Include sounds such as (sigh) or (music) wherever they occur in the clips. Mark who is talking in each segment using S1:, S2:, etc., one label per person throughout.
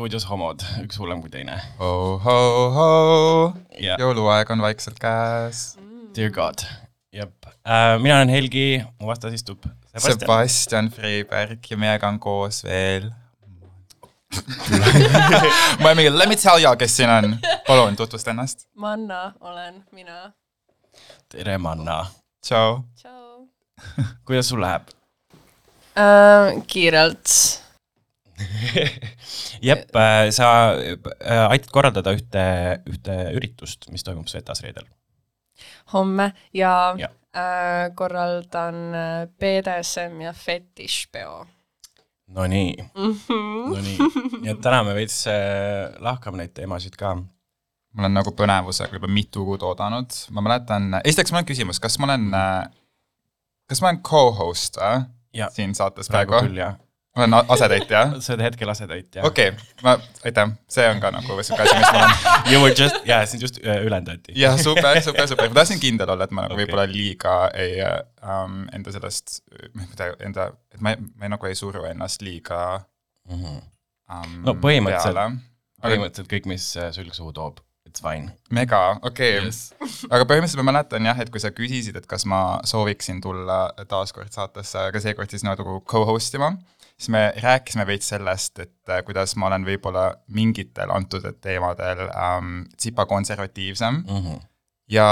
S1: stuudios homod, üks hullem kui teine.
S2: oh-ho-ho,
S1: ja
S2: jõuluaeg on vaikselt käes.
S1: dear god, jep äh,. mina olen Helgi, mu vastas istub Sebastian.
S2: Sebastian Freiberg ja meiega on koos veel. (laughs) ma olen mingi, let me tell ya, kes siin on. palun tutvusta ennast.
S3: Manna olen mina.
S1: tere, Manna.
S2: tšau.
S1: kuidas sul läheb?
S3: äh,. kiirelt. (laughs)
S1: jep äh,, sa äh, aitad korraldada ühte, ühte üritust, mis toimub Svetas reedel.
S3: homme ja,
S1: Ja.
S3: Äh, korraldan äh, BDSM ja fetišpeo
S1: Nonii,
S3: mm. -hmm.
S1: nonii, nii et täna me veits äh, lahkame neid teemasid ka.
S2: ma olen nagu põnevusega juba mitu kuud oodanud, ma mäletan, esiteks mul on küsimus, kas ma olen, kas ma olen co-host äh, siin saates
S1: praegu
S2: praegu?
S1: küll jah,
S2: olen a- asetäitja?
S1: sa oled hetkel asetäitja.
S2: okei okay,, ma, aitäh, see on ka nagu siuke asi, mis mul on.
S1: You were just, jaa, sind just äh, ülendati.
S2: jah, super, super, super, ma tahtsin kindel olla, et ma nagu okay. võib-olla liiga ei ähm, enda sellest, enda, et ma, ma nagu ei suru ennast liiga ähm,
S1: no põhimõtteliselt, põhimõtteliselt kõik, mis äh, sülg suhu toob, it's fine.
S2: mega, okei okay.
S1: Yes..
S2: aga põhimõtteliselt ma mäletan jah, et kui sa küsisid, et kas ma sooviksin tulla taaskord saatesse, aga seekord siis nagu co-host ima, siis me rääkisime veits sellest, et äh, kuidas ma olen võib-olla mingitel antud teemadel ähm, tsipa konservatiivsem
S1: mm. -hmm.
S2: ja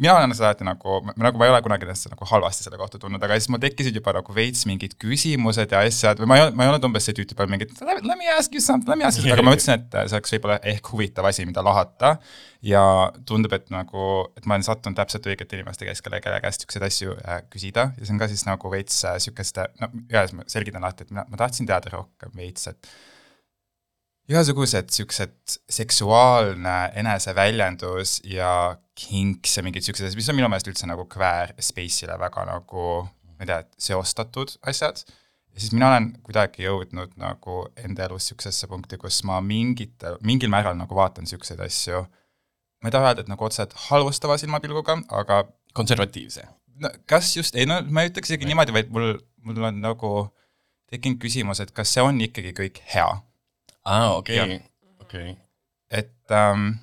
S2: mina olen seda alati nagu, nagu ma ei ole kunagi ennast nagu halvasti selle kohta tundnud, aga siis mul tekkisid juba nagu veits mingid küsimused ja asjad või ma ei olnud, ma ei olnud umbes see tüüp, peal mingit let me ask you something, let me ask you, aga ma (laughs) mõtlesin, et see oleks võib-olla ehk huvitav asi, mida lahata. Ja tundub, et nagu, et ma olen sattunud täpselt õigete inimeste keskele, kelle käest niisuguseid asju äh, küsida. Ja see on ka siis nagu veits niisugust, no ühes ma selgitan lahti, et mina, ma tahtsin teada rohkem veits, et igasugused siuksed seksuaalne eneseväljendus ja kinks ja mingid siuksed asjad, mis on minu meelest üldse nagu queer space'ile väga nagu, ma ei tea, seostatud asjad. ja siis mina olen kuidagi jõudnud nagu enda elus siuksesse punkti, kus ma mingite, mingil määral nagu vaatan siukseid asju, ma ei taha öelda, et nagu otseselt halvustava silmapilguga, aga
S1: konservatiivse.
S2: no kas just, ei no ma ei ütleks isegi niimoodi, vaid mul, mul on nagu tekkinud küsimus, et kas see on ikkagi kõik hea
S1: aa, okei
S2: Jah.,
S1: okei.
S2: et ähm,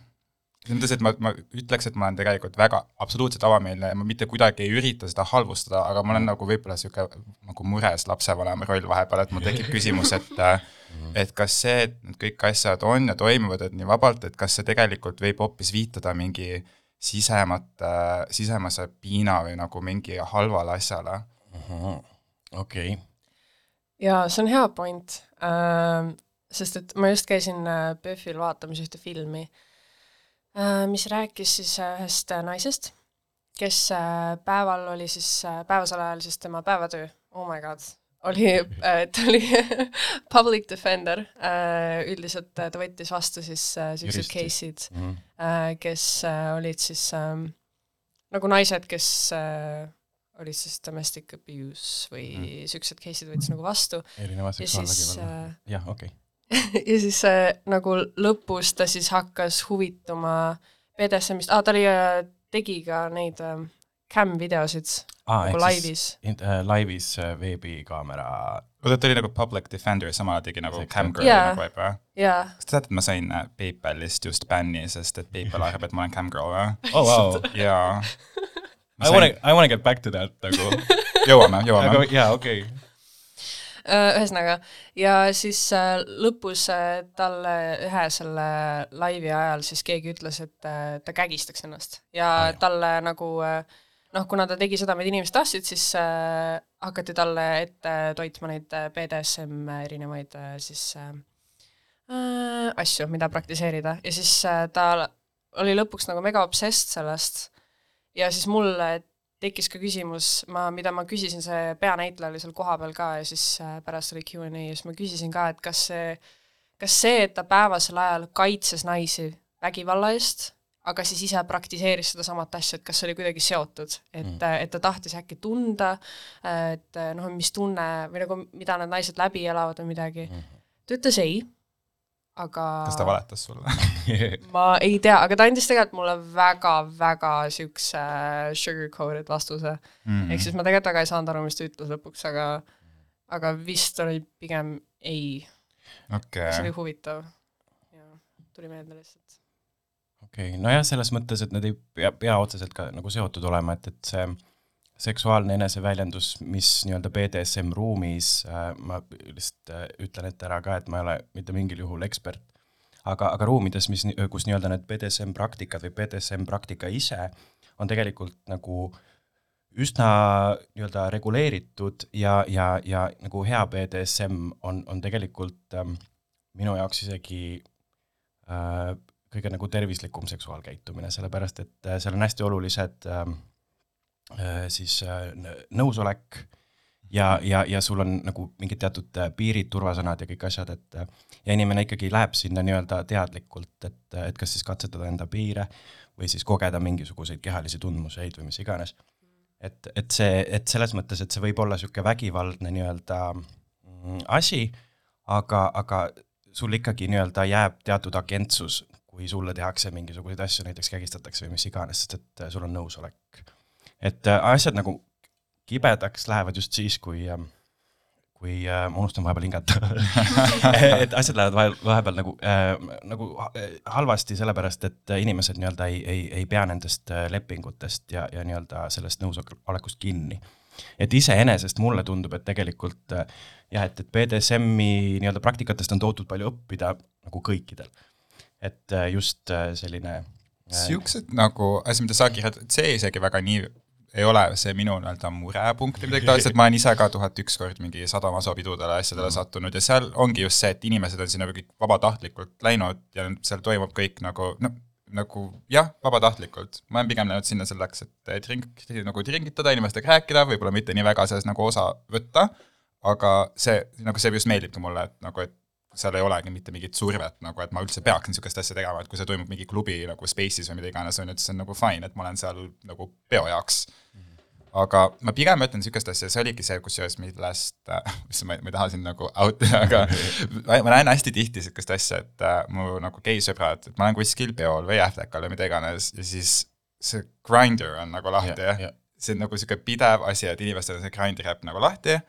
S2: selles mõttes, et ma, ma ütleks, et ma olen tegelikult väga absoluutselt avameelne ja ma mitte kuidagi ei ürita seda halvustada, aga ma olen nagu võib-olla niisugune nagu mures lapsevanema roll vahepeal, et mul tekib (laughs) küsimus, et äh, et kas see, et need kõik asjad on ja toimuvad, et nii vabalt, et kas see tegelikult võib hoopis viitada mingi sisemat sisemase piina või nagu mingi halvale asjale.
S1: okei,
S3: ja see on hea point äh,, sest et ma just käisin äh, PÖFFil vaatamas ühte filmi äh,, mis rääkis siis äh, ühest naisest, kes päeval oli siis päevasel ajal siis tema päevatöö, oh my god, oli ta oli (laughs) public defender üldiselt ta võttis vastu siis siuksed case'id
S1: Mhm.
S3: äh,, kes olid siis ähm, nagu naised, kes olid siis domestic abuse või mm -hmm. siuksed case'id võttis nagu vastu
S1: erineva seksuaalvägivalla. jah, okei. (laughs)
S3: ja siis äh, nagu lõpus ta siis hakkas huvituma BDSM-ist ah,, ta oli äh,, tegi ka neid äh, cam-videosid
S1: aa,
S3: nagu
S1: ehk
S3: laivis.
S1: äh, laivis äh, veebikaamera.
S2: oota, ta oli nagu public defender, samal ajal tegi nagu
S1: See-
S2: camgirl'i
S3: Jaa.
S2: nagu võib või?
S3: jaa,
S2: kas te teate, et ma sain äh, PayPalist just bänni, sest et PayPal arvab, et ma olen camgirl või?
S1: oh wow, (laughs)
S2: jaa.
S1: I wanna, I wanna get back to that nagu. (laughs)
S2: jõuame, jõuame.
S1: jaa, okei.
S3: Äh, ühesõnaga, ja siis äh, lõpus äh, talle ühe selle laivi ajal siis keegi ütles, et äh, ta kägistaks ennast. Ja talle nagu äh, noh, kuna ta tegi seda, mida inimesed tahtsid, siis äh, hakati talle ette toitma neid äh, BDSM erinevaid äh, siis äh, äh, asju, mida praktiseerida. Ja siis äh, ta oli lõpuks nagu mega obsessed sellest. Ja siis mul äh, tekkis ka küsimus, ma, mida ma küsisin, see peanäitleja oli seal kohapeal ka ja siis äh, pärast oli Q and A ja siis ma küsisin ka, et kas see, kas see, et ta päevasel ajal kaitses naisi vägivalla eest, aga siis ise praktiseeris sedasamat asja, et kas see oli kuidagi seotud, et mm., et ta tahtis äkki tunda, et noh, mis tunne või nagu, mida need naised läbi elavad või midagi mm. -hmm. ta ütles ei, aga
S2: kas ta valetas sulle? (laughs)
S3: ma ei tea, aga ta andis tegelikult mulle väga-väga siukse äh, sugar-coated vastuse mm.. ehk siis ma tegelikult väga ei saanud aru, mis ta ütles lõpuks, aga aga vist oli pigem ei, see
S2: okei
S3: oli, huvitav. tuli meelde lihtsalt.
S1: okei, nojah, selles mõttes, et need ei pea, pea otseselt ka nagu seotud olema, et, et see seksuaalne eneseväljendus, mis nii-öelda BDSM ruumis äh,, ma lihtsalt äh, ütlen ette ära ka, et ma ei ole mitte mingil juhul ekspert, aga, aga ruumides, mis, kus nii-öelda need BDSM praktikad või BDSM praktika ise on tegelikult nagu üsna nii-öelda reguleeritud ja, ja, ja nagu hea BDSM on, on tegelikult ähm, minu jaoks isegi äh, kõige nagu tervislikum seksuaalkäitumine, sellepärast et äh, seal on hästi olulised ähm, äh, siis äh, nõusolek ja, ja, ja sul on nagu mingid teatud äh, piirid, turvasõnad ja kõik asjad, et äh, ja inimene ikkagi läheb sinna nii-öelda teadlikult, et, et kas siis katsetada enda piire või siis kogeda mingisuguseid kehalisi tundmuseid või mis iganes. et, et see, et selles mõttes, et see võib olla niisugune vägivaldne nii-öelda mm, asi, aga, aga sul ikkagi nii-öelda jääb teatud agentsus, kui sulle tehakse mingisuguseid asju, näiteks kägistatakse või mis iganes, sest et äh, sul on nõusolek. Et äh, asjad nagu kibedaks lähevad just siis, kui äh, kui äh, ma unustan vahepeal hingata (laughs) et asjad lähevad vahel, vahepeal nagu äh,, nagu ha- halvasti, sellepärast et äh, inimesed nii-öelda ei, ei, ei pea nendest äh, lepingutest ja, ja nii-öelda sellest nõusolekust kinni. et iseenesest mulle tundub, et tegelikult äh, jah, et, et BDSM-i nii-öelda praktikatest on tohutult palju õppida nagu kõikidel. et äh, just äh, selline äh,
S2: siuksed nagu asjad, mida sa kirjeldad, see isegi väga nii ei ole see minu nii-öelda murepunkt või midagi (laughs) taolist, et ma olen ise ka tuhat üks kord mingi sadamasoopidudele asjadele
S1: Mhm.
S2: sattunud ja seal ongi just see, et inimesed on sinna kõik vabatahtlikult läinud ja seal toimub kõik nagu noh, nagu jah, vabatahtlikult. ma olen pigem läinud sinna selleks, et drink, nagu tringitada, inimestega rääkida, võib-olla mitte nii väga sellest nagu osa võtta, aga see, nagu see just meeldibki mulle, et nagu, et seal ei olegi mitte mingit survet nagu, et ma üldse peaksin niisugust asja tegema, et kui see toimub mingi klubi nagu Space'is või mida iganes, on ju, et see on nagu fine, et ma olen seal nagu peo jaoks. Aga ma pigem ütlen niisugust asja, see oligi see, kusjuures millest äh,, (laughs) mis ma, ei taha siin nagu out ida, (laughs) aga ma, ma näen hästi tihti niisugust asja, et äh, mu nagu geisõbrad, et ma olen kuskil peol või ähvekal või mida iganes ja siis see grinder on nagu lahti
S1: Ja,
S2: ja,
S1: ja.
S2: see on nagu niisugune pidev asi, et inimestel on see grinder äpp nagu lahti.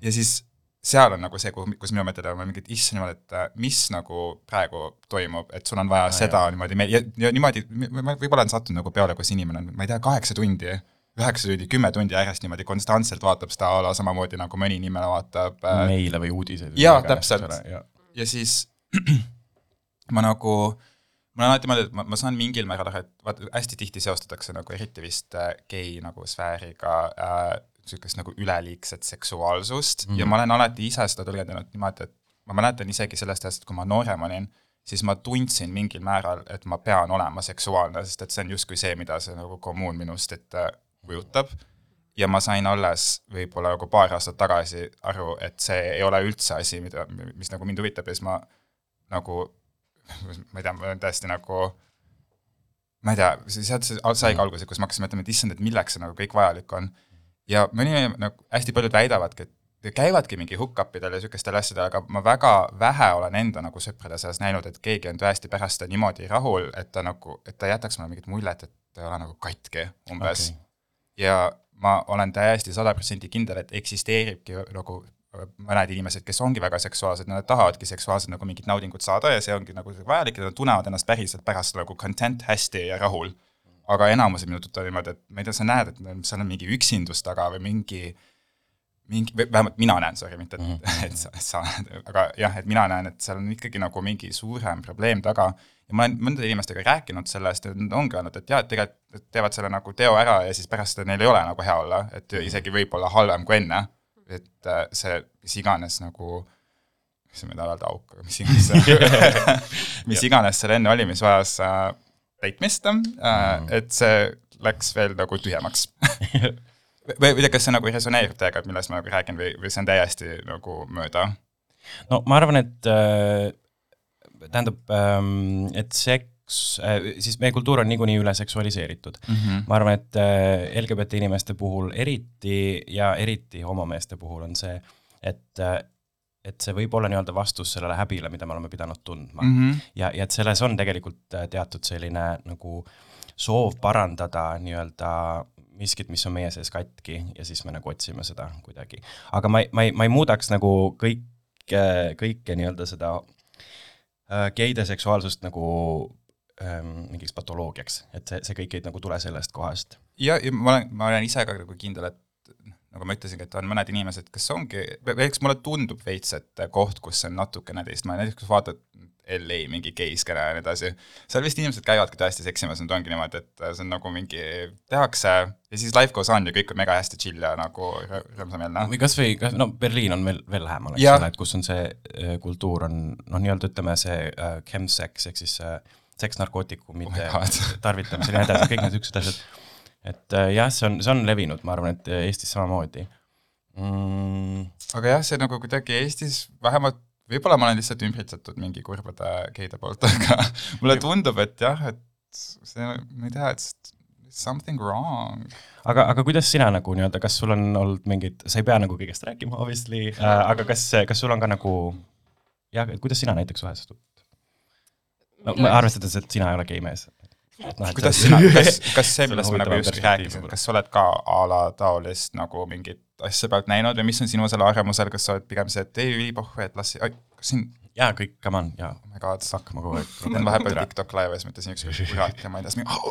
S2: Ja siis seal on nagu see, kuhu, kus minu mõtted on mingid, issand jumal, et äh, mis nagu praegu toimub, et sul on vaja
S1: Ah,
S2: seda niimoodi me- ja, ja niimoodi, ma võib-olla olen sattunud nagu peole, kus inimene on, ma ei tea, kaheksa tundi, üheksa tundi, kümme tundi järjest niimoodi konstantselt vaatab seda a la samamoodi nagu mõni inimene vaatab äh,
S1: meile või uudiseid.
S2: Jaa, täpselt. ja siis (clears throat) ma nagu, ma olen alati mõelnud, et ma, ma saan mingil määral aru, et vaata, hästi tihti seostatakse nagu eriti vist äh, gei nagu sfääriga äh, niisugust nagu üleliigset seksuaalsust mm -hmm. ja ma olen alati ise seda tõlgendanud niimoodi, et ma mäletan isegi sellest ajast, kui ma noorem olin, siis ma tundsin mingil määral, et ma pean olema seksuaalne, sest et see on justkui see, mida see nagu kommuun minust ette kujutab. ja ma sain alles võib-olla nagu paar aastat tagasi aru, et see ei ole üldse asi, mida, mis nagu mind huvitab ja siis ma nagu ma ei tea, ma olen täiesti nagu ma ei tea, sealt see saigi alguse, kus me hakkasime mõtlema, et issand, et milleks see nagu kõik vajalik on. Ja mõni nagu hästi paljud väidavadki, et käivadki mingi hukk-upidel ja niisugustel asjadel, aga ma väga vähe olen enda nagu sõprade seas näinud, et keegi on tõesti pärast seda niimoodi rahul, et ta nagu, et ta jätaks mulle mingit muljet, et ei ole nagu katki umbes okay. ja ma olen täiesti sada protsenti kindel, et eksisteeribki nagu mõned inimesed, kes ongi väga seksuaalsed, nad tahavadki seksuaalselt nagu mingit naudingut saada ja see ongi nagu vajalik ja nad tunnevad ennast päriselt pärast nagu content hästi ja rahul. Aga enamus minu tuttav niimoodi, et ma ei tea, sa näed, et seal on mingi üksindus taga või mingi mingi, vähemalt mina näen, sorry, mitte et mm, -hmm. (laughs) et sa, sa aga jah, et mina näen, et seal on ikkagi nagu mingi suurem probleem taga ja ma olen mõndade inimestega rääkinud sellest ja nad ongi öelnud, et jaa, et tegelikult teevad selle nagu teo ära ja siis pärast neil ei ole nagu hea olla, et isegi võib-olla halvem kui enne. et äh, see, mis iganes nagu, mis ma ei taha öelda auk, aga mis iganes (laughs) (laughs) mis iganes seal enne oli, mis vajas äh, täitmist äh,, et see läks veel nagu tühjemaks (laughs) või, või kas see nagu resoneerub teiega, et millest ma nagu räägin või, või see on täiesti nagu mööda?
S1: no ma arvan, et äh, tähendab ähm,, et seks äh,, siis meie kultuur on niikuinii üle seksualiseeritud
S2: mm. -hmm.
S1: ma arvan, et äh, LGBT inimeste puhul eriti ja eriti homomeeste puhul on see, et äh, et see võib olla nii-öelda vastus sellele häbile, mida me oleme pidanud tundma mm.
S2: Mm -hmm.
S1: ja, ja et selles on tegelikult äh, teatud selline nagu soov parandada nii-öelda miskit, mis on meie sees katki ja siis me nagu otsime seda kuidagi. aga ma ei, ma ei, ma ei muudaks nagu kõike, kõike nii-öelda seda äh, geide seksuaalsust nagu ähm, mingiks patoloogiaks, et see, see kõik ei nagu tule sellest kohast.
S2: ja, ja ma olen, ma olen ise ka nagu kindel, et nagu ma ütlesingi, et on mõned inimesed, kes ongi, eks mulle tundub veits, et koht, kus on natukene teistmoodi, näiteks kui sa vaatad LA mingi geiskene ja nii edasi, seal vist inimesed käivadki tõesti seksimas, nüüd ongi niimoodi, et see on nagu mingi, tehakse ja siis life goes on ja kõik on mega hästi chill ja nagu rõ- rõõmsameelne.
S1: või kas või, kas no Berliin on veel, veel lähemal, eks ole, et kus on see äh, kultuur on noh, nii-öelda ütleme see äh, chemsex ehk siis äh, seks narkootikumide
S2: Oh
S1: tarvitamisel ja nii edasi, kõik need niisugused asjad. Et äh, jah, see on, see on levinud, ma arvan, et Eestis samamoodi mm,.
S2: aga jah, see nagu kuidagi Eestis vähemalt võib-olla ma olen lihtsalt ümbritsetud mingi kurbade geide poolt, (laughs) aga mulle tundub, et jah, et see, ma ei tea, et something wrong.
S1: aga, aga kuidas sina nagu nii-öelda, kas sul on olnud mingid, sa ei pea nagu kõigest rääkima obviously äh,, aga kas, kas sul on ka nagu jah, kuidas sina näiteks suhestud no,? arvestades, et sina ei ole gei mees. No,
S2: kuidas sina, kas, kas see, millest ma nagu just
S1: võib-olla.
S2: kas sa oled ka a la taolist nagu mingit asja pealt näinud või mis on sinu selle arvamusel, kas sa oled pigem see, et ei, ülipohhu, et las, oi, kas siin,
S1: jaa, kõik, come on, jaa
S2: oh my god,
S1: hakkama kogu aeg. (laughs)
S2: teen vahepeal TikTok live ja siis mõtlesin ükskord, kurat ja ma ei tea, siis mingi oh,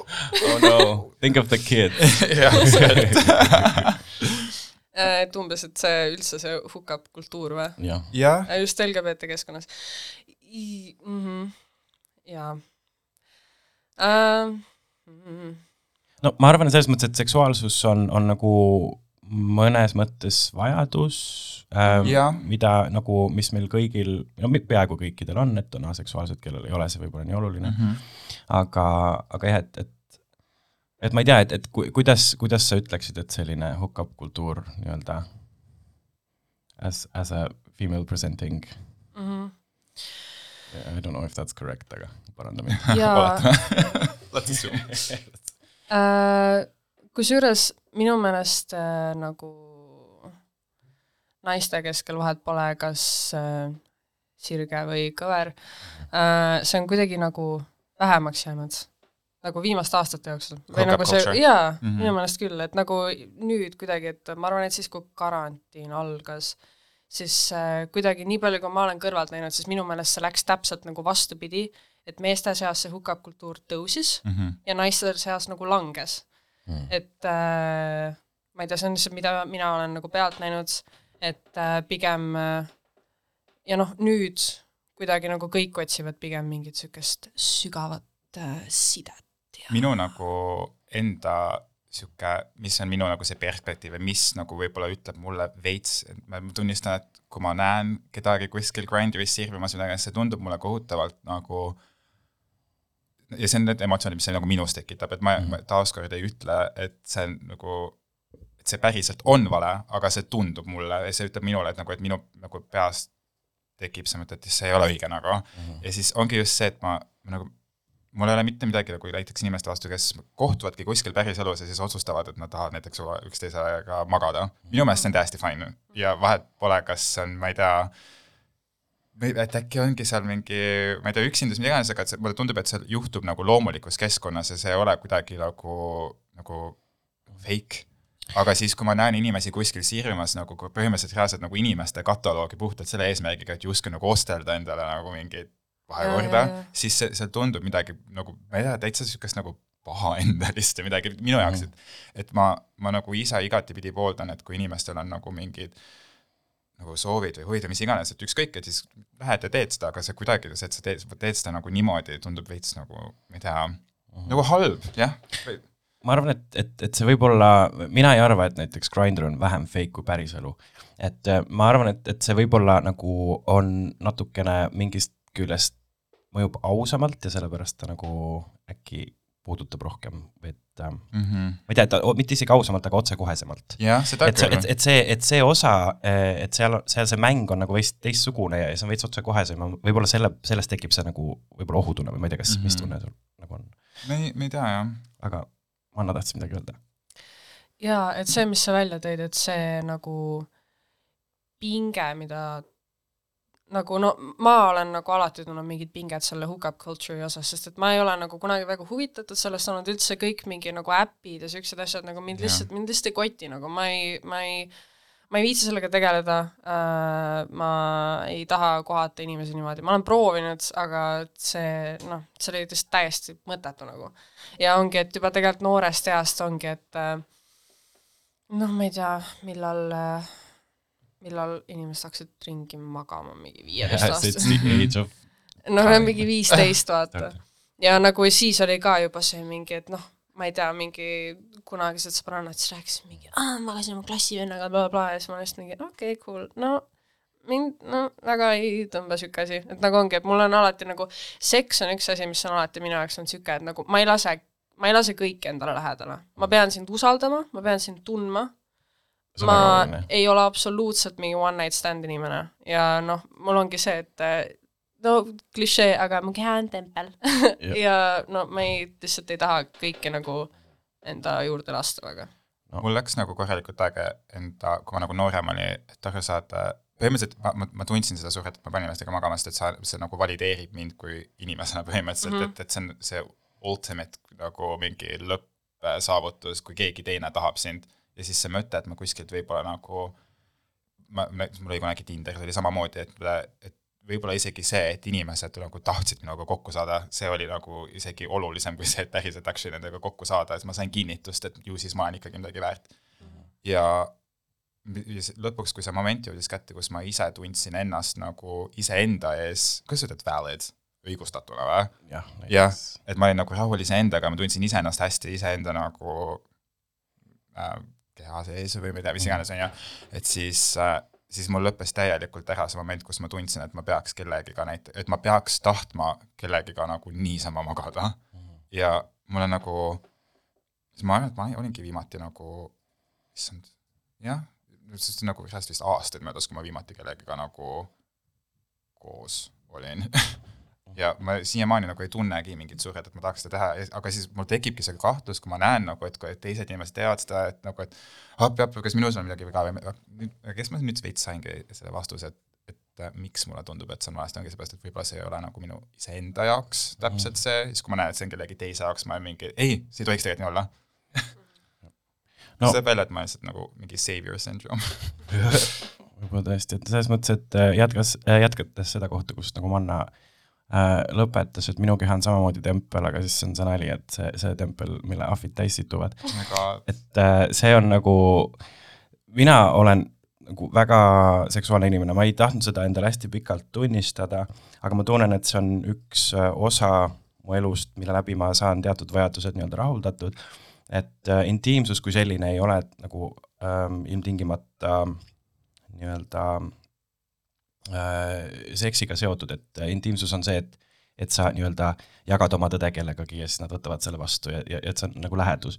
S1: oh no, think of the kid. (laughs)
S2: jah, see, et
S3: et umbes, et see üldse see hukab kultuur või?
S1: jah,
S2: jah,
S3: just LGBT keskkonnas. Mm -hmm. jaa uh,.
S1: No ma arvan selles mõttes, et seksuaalsus on, on nagu mõnes mõttes vajadus äh,
S2: Jah.,
S1: mida nagu, mis meil kõigil, no peaaegu kõikidel on, et on aseksuaalsed, kellel ei ole see võib-olla nii oluline mm. -hmm. aga, aga jah, et, et et ma ei tea, et, et ku, kuidas, kuidas sa ütleksid, et selline hookup kultuur nii-öelda as, as a female presenting
S3: Mm -hmm.
S1: I don't know if that's correct, aga paranda mind.
S3: jaa (laughs) (laughs)
S2: let's assume. (laughs)
S3: Äh, kusjuures minu meelest äh, nagu naiste keskel vahet pole, kas äh, sirge või kõver äh,, see on kuidagi nagu vähemaks jäänud. nagu viimaste aastate jooksul. või
S2: Hookup
S3: nagu see jaa mm. -hmm. minu meelest küll, et nagu nüüd kuidagi, et ma arvan, et siis, kui karantiin algas, siis äh, kuidagi nii palju, kui ma olen kõrvalt näinud, siis minu meelest see läks täpselt nagu vastupidi, et meeste seas see hukap kultuur tõusis
S2: Mhm.
S3: ja naiste seas nagu langes
S1: Mm.
S3: et äh, ma ei tea, see on lihtsalt, mida mina olen nagu pealt näinud, et äh, pigem äh, ja noh, nüüd kuidagi nagu kõik otsivad pigem mingit niisugust sügavat äh, sidet ja
S2: minu nagu enda sihuke, mis on minu nagu see perspektiiv ja mis nagu võib-olla ütleb mulle veits, et ma tunnistan, et kui ma näen kedagi kuskil Grinderis sirvimas midagi, see tundub mulle kohutavalt nagu ja see on need emotsioonid, mis see nagu minus tekitab, et ma, ma taaskord ei ütle, et see on nagu et see päriselt on vale, aga see tundub mulle ja see ütleb minule, et nagu, et minu nagu peas tekib see mõte, et see ei ole õige nagu mm. -hmm. ja siis ongi just see, et ma, ma nagu mul ei ole mitte midagi nagu näiteks inimeste vastu, kes kohtuvadki kuskil päriselus ja siis otsustavad, et nad tahavad näiteks üksteisega magada. minu meelest see on täiesti fine ja vahet pole, kas on, ma ei tea, et äkki ongi seal mingi, ma ei tea, üksindus, mida iganes, aga see, mulle tundub, et see juhtub nagu loomulikus keskkonnas ja see ei ole kuidagi nagu, nagu fake. aga siis, kui ma näen inimesi kuskil sirvimas nagu põhimõtteliselt reaalselt nagu inimeste kataloogi puhtalt selle eesmärgiga, et justkui nagu ostelda endale nagu mingeid
S3: jaa, jaa.,
S2: siis see, seal tundub midagi nagu, ma ei tea, täitsa niisugust nagu pahaendelist või midagi minu jaoks, et et ma, ma nagu ise igatipidi pooldan, et kui inimestel on nagu mingid nagu soovid või huvid või mis iganes, et ükskõik, et siis lähed ja teed seda, aga see kuidagi, see, et sa teed, teed seda nagu niimoodi, tundub veits nagu, ma ei tea, nagu halb, jah.
S1: ma arvan, et, et, et see võib olla, mina ei arva, et näiteks Grindr on vähem fake kui päriselu. et äh, ma arvan, et, et see võib-olla nagu on natukene mingist küljest mõjub ausamalt ja sellepärast ta nagu äkki puudutab rohkem, et
S2: Mm -hmm.
S1: ma ei tea, et mitte isegi ausamalt, aga otsekohesemalt. et et, et see, et see osa, et seal, seal see mäng on nagu veits teistsugune ja see on veits otsekohesem võib-olla selle, sellest tekib see nagu võib-olla ohutunne või ma ei tea, kas mm, -hmm. mis
S2: Mhm.
S1: tunne sul nagu on,
S2: me ei, me ei tea jah.
S1: aga Anna tahtis midagi öelda.
S3: jaa, et see, mis sa välja tõid, et see nagu pinge, mida nagu no ma olen nagu alati tundnud mingit pinget selle hookup culture'i osas, sest et ma ei ole nagu kunagi väga huvitatud sellest olnud üldse kõik mingi nagu äpid ja siuksed asjad nagu mind lihtsalt, mind lihtsalt ei koti nagu ma ei, ma ei ma ei viitsi sellega tegeleda äh,, ma ei taha kohata inimesi niimoodi, ma olen proovinud, aga see noh, see oli lihtsalt täiesti mõttetu nagu. ja ongi, et juba tegelikult noorest east ongi, et äh, noh, ma ei tea, millal äh, millal inimesed hakkasid ringi magama, mingi (laughs) viieteist-aastased. noh, mingi viisteist, vaata. ja nagu siis oli ka juba see mingi, et noh, ma ei tea, mingi kunagised sõbrannad siis rääkisid mingi, aa, magasin oma klassivennaga bla,, blablabla ja siis ma lihtsalt mingi, okei okay,, cool, no mind no väga ei tõmba sihuke asi, et nagu ongi, et mul on alati nagu, seks on üks asi, mis on alati minu jaoks olnud sihuke, et nagu ma ei lase, ma ei lase kõiki endale lähedale, ma pean sind usaldama, ma pean sind tundma, ma ei ole absoluutselt mingi one night stand inimene ja noh, mul ongi see, et eh, no klišee, aga mu keha on tempel (laughs) ja no ma ei, lihtsalt ei taha kõike nagu enda juurde lasta väga.
S1: No.
S2: mul läks nagu korralikult aega enda, kui ma nagu noorem olin, et aru saada, põhimõtteliselt ma, ma, ma tundsin seda survet, et ma panin ennast magama, sest et sa, see nagu valideerib mind kui inimesena põhimõtteliselt mm. -hmm. et, et see on see ultimate nagu mingi lõppsaavutus, kui keegi teine tahab sind ja siis see mõte, et ma kuskilt võib-olla nagu ma, ma, mul oli kunagi Tinderis oli samamoodi, et, et võib-olla isegi see, et inimesed nagu tahtsid minuga kokku saada, see oli nagu isegi olulisem kui see, et päriselt actually nendega kokku saada, et ma sain kinnitust, et ju siis ma olen ikkagi midagi väärt. ja lõpuks, kui see moment jõudis kätte, kus ma ise tundsin ennast nagu iseenda ees, kuidas sa ütled valid, õigustatuna või?
S1: jah,
S2: jah, et ma olin nagu rahul iseendaga, ma tundsin iseennast hästi iseenda nagu äh, keha sees või tea, mis iganes, on ju, et siis äh, siis mul lõppes täielikult ära see moment, kus ma tundsin, et ma peaks kellegiga näit-, et ma peaks tahtma kellegiga nagu niisama magada. ja mul on nagu, siis ma arvan, et ma olingi viimati nagu, issand, jah, sest nagu sellest vist aastaid möödas, kui ma viimati kellegiga nagu koos olin (laughs) ja ma siiamaani nagu ei tunnegi mingit survet, et ma tahaks seda teha, aga siis mul tekibki see kahtlus, kui ma näen nagu, et kui teised inimesed teevad seda, et nagu, et ah, peab, kas minus on midagi viga või kes ma nüüd veits saingi selle vastuse, et et äh, miks mulle tundub, et see on valesti, ongi seepärast, et võib-olla see ei ole nagu minu iseenda jaoks täpselt see, siis kui ma näen, et see on kellegi teise jaoks, ma mingi, ei, see ei tohiks tegelikult nii olla.
S1: No-
S2: see välja, et ma lihtsalt nagu mingi savior syndrome. (laughs)
S1: võib-olla tõesti, et selles mõttes, et äh, jätkas, jätkates seda kohta, kus nagu Manna äh, lõpetas, et minu keha on samamoodi tempel, aga siis on see nali, et see, see tempel, mille ahvid täis situvad, et äh, see on nagu, mina olen nagu väga seksuaalne inimene, ma ei tahtnud seda endale hästi pikalt tunnistada, aga ma tunnen, et see on üks äh, osa mu elust, mille läbi ma saan teatud vajadused nii-öelda rahuldatud, et äh, intiimsus kui selline ei ole nagu ähm, ilmtingimata nii-öelda äh, seksiga seotud, et äh, intiimsus on see, et et sa nii-öelda jagad oma tõde kellegagi ja siis nad võtavad selle vastu ja, ja, et see on nagu lähedus.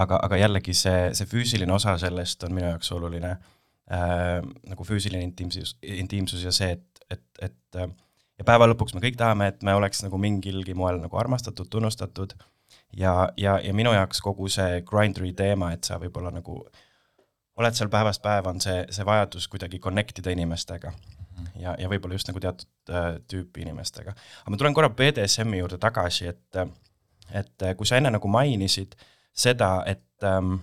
S1: Aga, aga jällegi see, see füüsiline osa sellest on minu jaoks oluline äh,, nagu füüsiline intiimsus, intiimsus ja see, et, et, et äh, ja päeva lõpuks me kõik tahame, et me oleks nagu mingilgi moel nagu armastatud, tunnustatud ja, ja, ja minu jaoks kogu see grinderi teema, et sa võib-olla nagu oled seal päevast päeva, on see, see vajadus kuidagi connect ida inimestega ja, ja võib-olla just nagu teatud äh, tüüpi inimestega. aga ma tulen korra BDSM-i juurde tagasi, et, et äh, kui sa enne nagu mainisid seda, et ähm,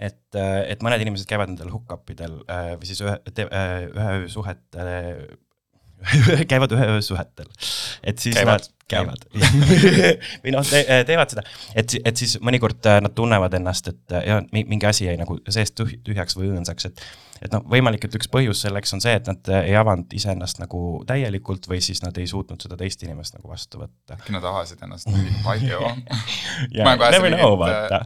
S1: et, et mõned inimesed käivad nendel hookup-idel äh, või siis ühe, ühe öö suhetel, (laughs) käivad ühe öö suhetel, et siis
S2: Käivad.
S1: nad käivad (laughs) või noh te,, teevad seda, et, et siis mõnikord äh, nad tunnevad ennast, et jah, mi- mingi asi jäi nagu seest tüh- tühjaks või õõnsaks, et et noh, võimalik, et üks põhjus selleks on see, et nad ei avanud iseennast nagu täielikult või siis nad ei suutnud seda teist inimest nagu vastu võtta.
S2: äkki nad avasid ennast mingi palju. (laughs)
S1: ja
S2: Ma kohe
S1: never know,
S2: et,
S1: vaata.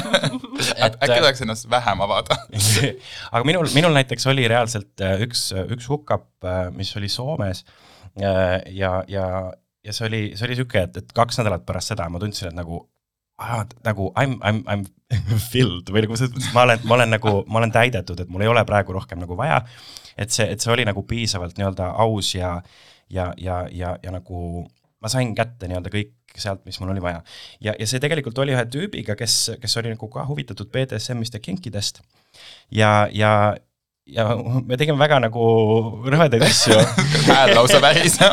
S1: (laughs)
S2: äkki tuleks ennast vähem avada.
S1: aga minul, minul näiteks oli reaalselt üks, üks hookup, mis oli Soomes ja, ja, ja see oli, see oli niisugune, et, et kaks nädalat pärast seda ma tundsin, et nagu ah, nagu I m, I m, I m filled või nagu mõttes, ma olen, ma olen nagu, ma olen täidetud, et mul ei ole praegu rohkem nagu vaja. et see, et see oli nagu piisavalt nii-öelda aus ja, ja, ja, ja, ja nagu ma sain kätte nii-öelda kõik sealt, mis mul oli vaja. ja, ja see tegelikult oli ühe tüübiga, kes, kes oli nagu ka huvitatud BDSM-ist ja kinkidest ja, ja, ja me tegime väga nagu rõvedaid asju (laughs)
S2: hääl lausa väris. (laughs)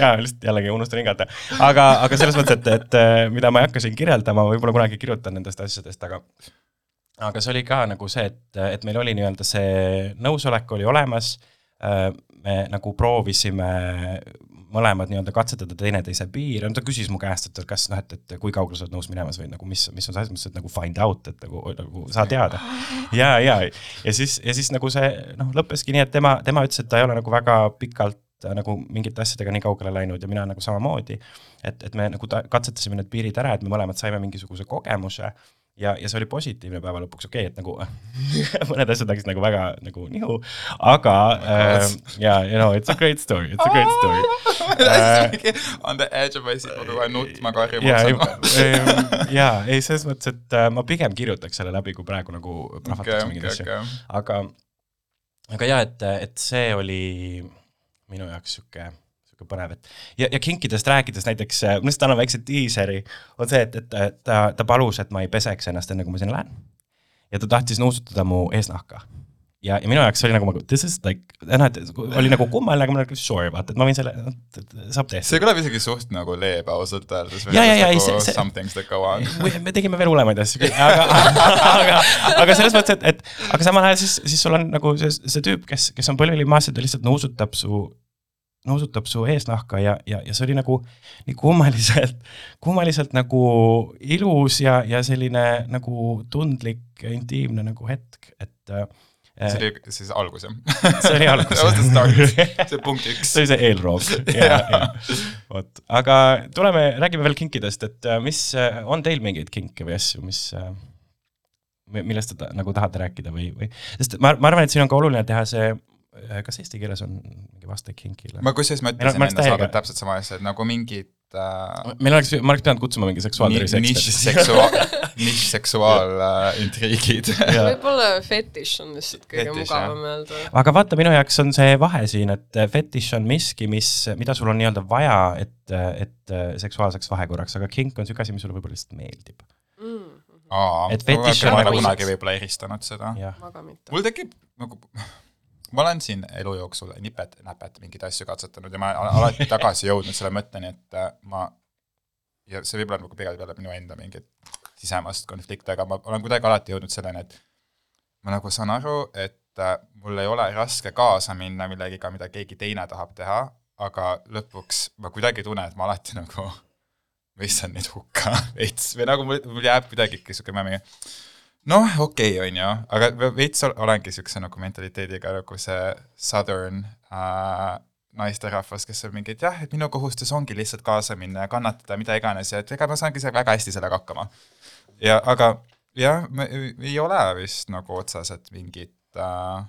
S1: jaa, (laughs) lihtsalt jällegi unustan hingata. aga, aga selles mõttes, et, et äh, mida ma ei hakka siin kirjeldama, võib-olla kunagi kirjutan nendest asjadest, aga aga see oli ka nagu see, et, et meil oli nii-öelda see nõusolek oli olemas, me nagu proovisime mõlemad nii-öelda katsetada teineteise piire, ta küsis mu käest, et kas noh, et, et kui kaugele sa oled nõus minemas või nagu mis, mis on see asi, ma ütlesin, et nagu find out, et nagu, nagu saa teada. ja, ja, ja siis, ja siis nagu see noh, lõppeski nii, et tema, tema ütles, et ta ei ole nagu väga pikalt äh, nagu mingite asjadega nii kaugele läinud ja mina nagu samamoodi. et, et me nagu ta- katsetasime need piirid ära, et me mõlemad saime mingisuguse kogemuse ja, ja see oli positiivne päeva lõpuks, okei okay,, et nagu (laughs) mõned asjad läksid nagu väga nagu nihu, aga äh, ja, you know it's a great story, it's a great story (laughs) äh,.
S2: On the edge of my seat, ma kohe nutma karjuma
S1: ja,
S2: hakkama.
S1: ja ei, selles mõttes, et äh, ma pigem kirjutaks selle läbi, kui praegu nagu prahvataks mingeid asju. aga, aga jaa, et, et see oli minu jaoks sihuke, sihuke põnev, et ja, ja kinkidest rääkides näiteks, ma lihtsalt annan väikse diiseri, on see, et, et et ta, ta palus, et ma ei peseks ennast enne, kui ma sinna lähen. ja ta tahtis nuusutada mu eesnahka. ja, ja minu jaoks oli nagu, this is like, noh, et oli nagu kummaline, aga ma olin sure, vaata, et ma võin selle, saab
S2: see
S1: tehtud.
S2: kõlab isegi suht nagu leebe ausalt öeldes.
S1: Ja, ja, ja, ei, see- see-
S2: Some things that go on. (laughs)
S1: me tegime veel hullemaid asju, aga, aga, aga selles mõttes, et, et aga samal ajal siis, siis sul on nagu see, see tüüp, kes, kes on põlvili maas ja ta lihtsalt nuusutab su nuusutab su eesnahka ja, ja, ja see oli nagu nii kummaliselt, kummaliselt nagu ilus ja, ja selline nagu tundlik ja intiimne nagu hetk, et äh,
S2: see oli siis algus jah?
S1: see oli algus (laughs)
S2: see punkt üks.
S1: See oli see eelroog. (laughs) Vot, aga tuleme, räägime veel kinkidest, et äh, mis, on teil mingeid kinke või asju, mis, millest te ta, nagu tahate rääkida või, või, sest ma, ma arvan, et siin on ka oluline teha see, kas eesti keeles on mingi vaste kinkile?
S2: ma kusjuures
S1: oleks
S2: enne saadet täpselt sama asja, et nagu mingid äh,
S1: meil oleks, ma oleks pidanud kutsuma mingi seksuaaltervise
S2: nišseksuaal, nišseksuaalintriigid.
S3: võib-olla fetiš on lihtsalt kõige
S2: Fetiš,
S3: mugavam öelda.
S1: aga vaata, minu jaoks on see vahe siin, et fetiš on miski, mis, mida sul on nii-öelda vaja, et, et seksuaalseks vahekorraks, aga kink on niisugune asi, mis sulle võib-olla lihtsalt meeldib.
S2: aa,
S1: Et fetiš
S2: ma
S1: on
S2: ei ole
S1: nagu-
S2: kunagi võib-olla eristanud seda. mul tekib nagu, (laughs) ma olen siin elu jooksul nipet-näpet mingeid asju katsetanud ja ma olen alati (laughs) tagasi jõudnud selle mõtteni, et äh, ma ja see võib-olla nagu pigem peale minu enda mingeid sisemast konflikte, aga ma olen kuidagi alati jõudnud selleni, et ma nagu saan aru, et äh, mul ei ole raske kaasa minna millegiga, mida keegi teine tahab teha, aga lõpuks ma kuidagi tunnen, et ma alati nagu mõistan neid hukka (laughs) veits või nagu mul, mul jääb kuidagi niisugune mingi noh, okei okay,, on ju, aga ve- veits ol- olengi niisuguse nagu mentaliteediga nagu see southern äh, naisterahvas, kes on mingi, et jah, et minu kohustus ongi lihtsalt kaasa minna ja kannatada, mida iganes ja et ega ma saangi väga hästi sellega hakkama. ja aga jah, ei ole vist nagu otseselt mingit äh,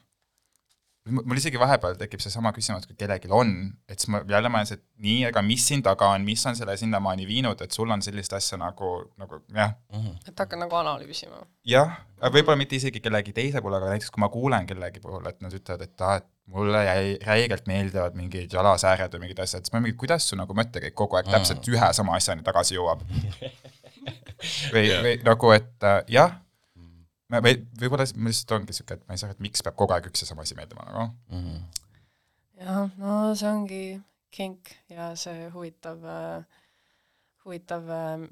S2: mul isegi vahepeal tekib seesama küsimus, kui kellelgi on, et siis ma jälle mõtlen, et nii, aga mis siin taga on, mis on selle sinnamaani viinud, et sul on sellist asja nagu, nagu jah,
S3: et hakkan nagu analüüsima.
S2: jah, võib-olla mitte isegi kellegi teise puhul, aga näiteks kui ma kuulen kellegi puhul, et nad ütlevad, et aa, et mulle jäi räigelt meeldivad mingid jalasääred või mingid asjad, siis ma mingi, kuidas su nagu mõttekäik kogu aeg täpselt ühe sama asjani tagasi jõuab? (laughs) või, või nagu, et äh, jah, või võib-olla mul lihtsalt ongi siuke, et ma ei saa, et miks peab kogu aeg üks ja sama asi meeldima nagu.
S3: jah, no see ongi kink ja see huvitav äh,, huvitav äh,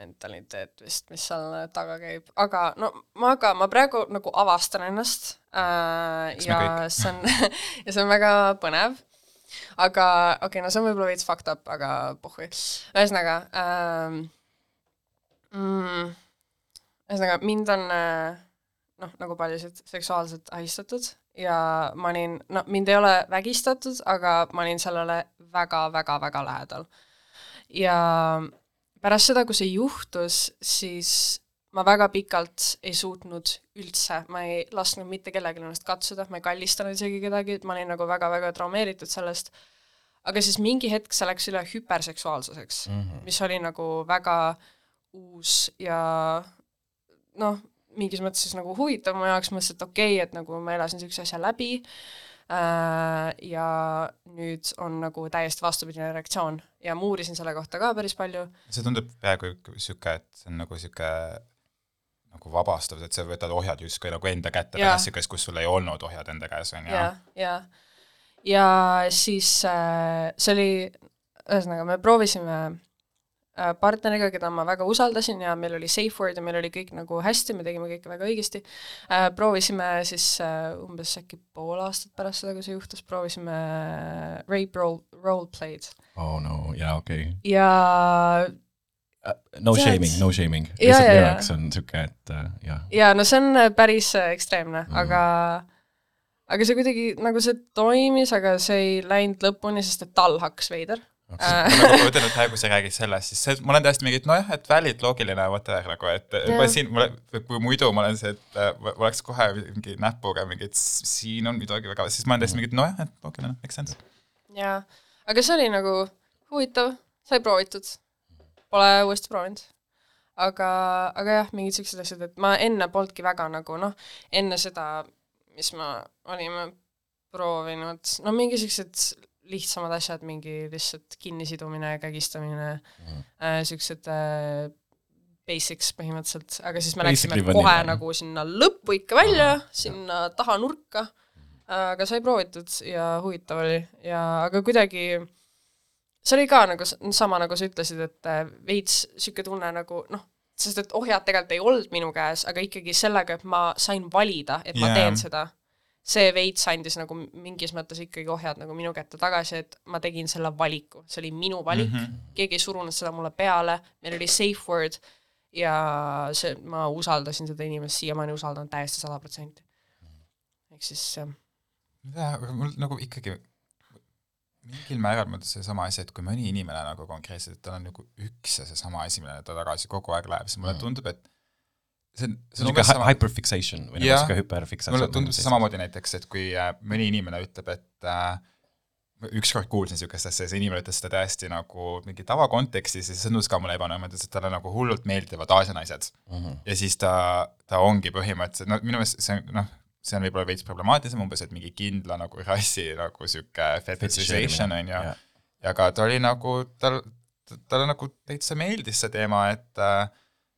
S3: mentaliteet vist, mis seal taga käib, aga no ma ka, ma praegu nagu avastan ennast äh,
S2: Eks
S3: ja see on (laughs) ja see on väga põnev. aga okei okay,, no see on võib-olla veits fucked up, aga pohhui. ühesõnaga ähm, mm,, ühesõnaga mind on äh, noh, nagu paljusid seksuaalselt ahistatud ja ma olin, no mind ei ole vägistatud, aga ma olin sellele väga-väga-väga lähedal. ja pärast seda, kui see juhtus, siis ma väga pikalt ei suutnud üldse, ma ei lasknud mitte kellelgi ennast katsuda, ma ei kallistanud isegi kedagi, et ma olin nagu väga-väga traumeeritud sellest, aga siis mingi hetk see läks üle hüperseksuaalsuseks mm, -hmm. mis oli nagu väga uus ja noh, mingis mõttes siis nagu huvitav mu jaoks, mõtlesin, et okei okay,, et nagu ma elasin niisuguse asja läbi äh, ja nüüd on nagu täiesti vastupidine reaktsioon. Ja ma uurisin selle kohta ka päris palju.
S2: See tundub peaaegu sihuke, et see on nagu sihuke nagu vabastav, et sa võtad ohjad justkui nagu enda kätte
S3: Jaa.
S2: pärast siukest, kus sul ei olnud ohjad enda käes, on ju.
S3: Ja, ja, ja siis äh, see oli, ühesõnaga me proovisime partneriga, keda ma väga usaldasin ja meil oli safe word ja meil oli kõik nagu hästi, me tegime kõike väga õigesti äh,. proovisime siis äh, umbes äkki pool aastat pärast seda, kui see juhtus, proovisime äh, rape role, role play'd
S1: oh no, jaa, okei
S3: ja
S1: no
S3: Tead-
S1: shaming, no shaming.
S3: Jaa,
S1: lihtsalt
S3: jaa,
S1: minu
S3: jaa.
S1: jaoks on niisugune, et äh, jah.
S3: ja no see on äh, päris äh, ekstreemne mm., aga aga see kuidagi nagu see toimis, aga see ei läinud lõpuni, sest et tal hakkas veider äh,.
S2: Nagu ma ütlen, et praegu sa räägid sellest, siis see, ma olen täiesti mingi, et nojah, et valid, loogiline, whatever nagu, et
S3: Jah.
S2: ma siin, kui muidu ma olen see, et äh, ma oleks kohe mingi näpuga mingi, et siin on midagi väga, siis ma olen täiesti mingi, et nojah, et loogiline, make sense.
S3: jaa, aga see oli nagu huvitav, sai proovitud. Pole uuesti proovinud. aga, aga jah, mingid siuksed asjad, et ma enne polnudki väga nagu noh, enne seda, mis me olime proovinud, no mingi siuksed lihtsamad asjad, mingi lihtsalt kinnisidumine, kägistamine mm., äh, siuksed äh, basics põhimõtteliselt, aga siis me
S1: Basically
S3: läksime kohe
S1: vanilla,
S3: nagu sinna lõppu ikka välja, sinna taha nurka, aga sai proovitud ja huvitav oli. Ja aga kuidagi see oli ka nagu sama, nagu sa ütlesid, et äh, veits niisugune tunne nagu noh, sest et ohjad tegelikult ei olnud minu käes, aga ikkagi sellega, et ma sain valida, et ma
S2: Jaa.
S3: teen seda, see veits andis nagu mingis mõttes ikkagi ohjad nagu minu kätte tagasi, et ma tegin selle valiku, see oli minu valik mm, -hmm. keegi ei surunud seda mulle peale, meil oli safe word ja see, ma usaldasin seda inimest, siiamaani usaldan täiesti sada protsenti. ehk siis jah
S2: jaa, aga mul nagu ikkagi mingil määral mõttes seesama asi, et kui mõni inimene nagu konkreetselt, et tal on nagu üks ja seesama asi, millele ta tagasi kogu aeg läheb, siis mulle
S1: Mm.
S2: tundub, et see on, see on
S1: niisugune hyperfixation või nagu niisugune hüperfiksatsioon.
S2: mulle tundub see samamoodi näiteks, et kui äh, mõni inimene ütleb, et äh, ükskord kuulsin niisugust asja, see inimene ütles seda täiesti nagu mingi tavakontekstis ja see tundus ka mulle ebanõu, ütles, et talle nagu hullult meeldivad Aasia naised
S1: mm. -hmm.
S2: ja siis ta, ta ongi põhimõtteliselt, no minu meelest see on noh, see on võib-olla veits problemaatilisem umbes, et mingi kindla nagu (laughs) rassi nagu sihuke fetishization on ju. ja ka ta oli nagu, tal, talle nagu täitsa meeldis see teema, et äh,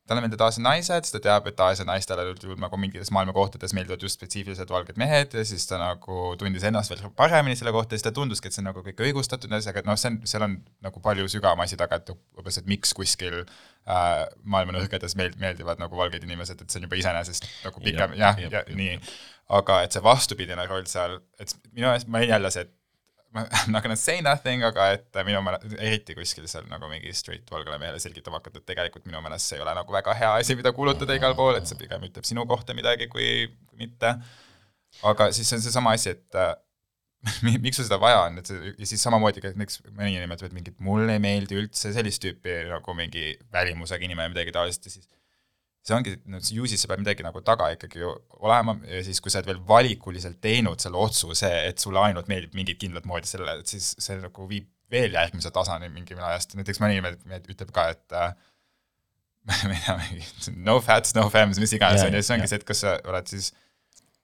S2: talle meeldivad Aasia naised, siis ta teab, et Aasia naistele üldjuhul nagu mingites maailma kohtades meeldivad just spetsiifiliselt valged mehed ja siis ta nagu tundis ennast veel paremini selle kohta ja siis ta tunduski, et see on nagu kõik õigustatud ja asjaga, et noh, see on, seal on nagu palju sügavam asi taga, et umbes, et miks kuskil äh, maailma nurkades meeld-, meeldivad nagu valged inimesed, et see on juba iseenesest nagu pikem, jah, ja nii. aga et see vastupidine roll seal, et minu meelest ma jälle see, et ma (laughs) not gonna say nothing, aga et minu meelest, eriti kuskil seal nagu mingi straight valgele mehele selgitama hakata, et tegelikult minu meelest see ei ole nagu väga hea asi, mida kuulutada igal pool, et see pigem ütleb sinu kohta midagi, kui, mitte. aga siis on seesama asi, et äh, (laughs) mi- miks sul seda vaja on, et see ja siis samamoodi ka näiteks mõni inimene ütleb, et mingit mulle ei meeldi üldse sellist tüüpi nagu mingi välimusega inimene, midagi taolist ja siis see ongi, no ju siis peab midagi nagu taga ikkagi olema ja siis, kui sa oled veel valikuliselt teinud selle otsuse, et sulle ainult meeldib mingit kindlat moodi selle, et siis see nagu viib veel järgmise tasani mingi ajast, näiteks mõni inimene ütleb ka, et äh, (laughs) ma ei tea, mingi no fats, no femmes, mis iganes on ju, siis ongi see, et kas sa oled siis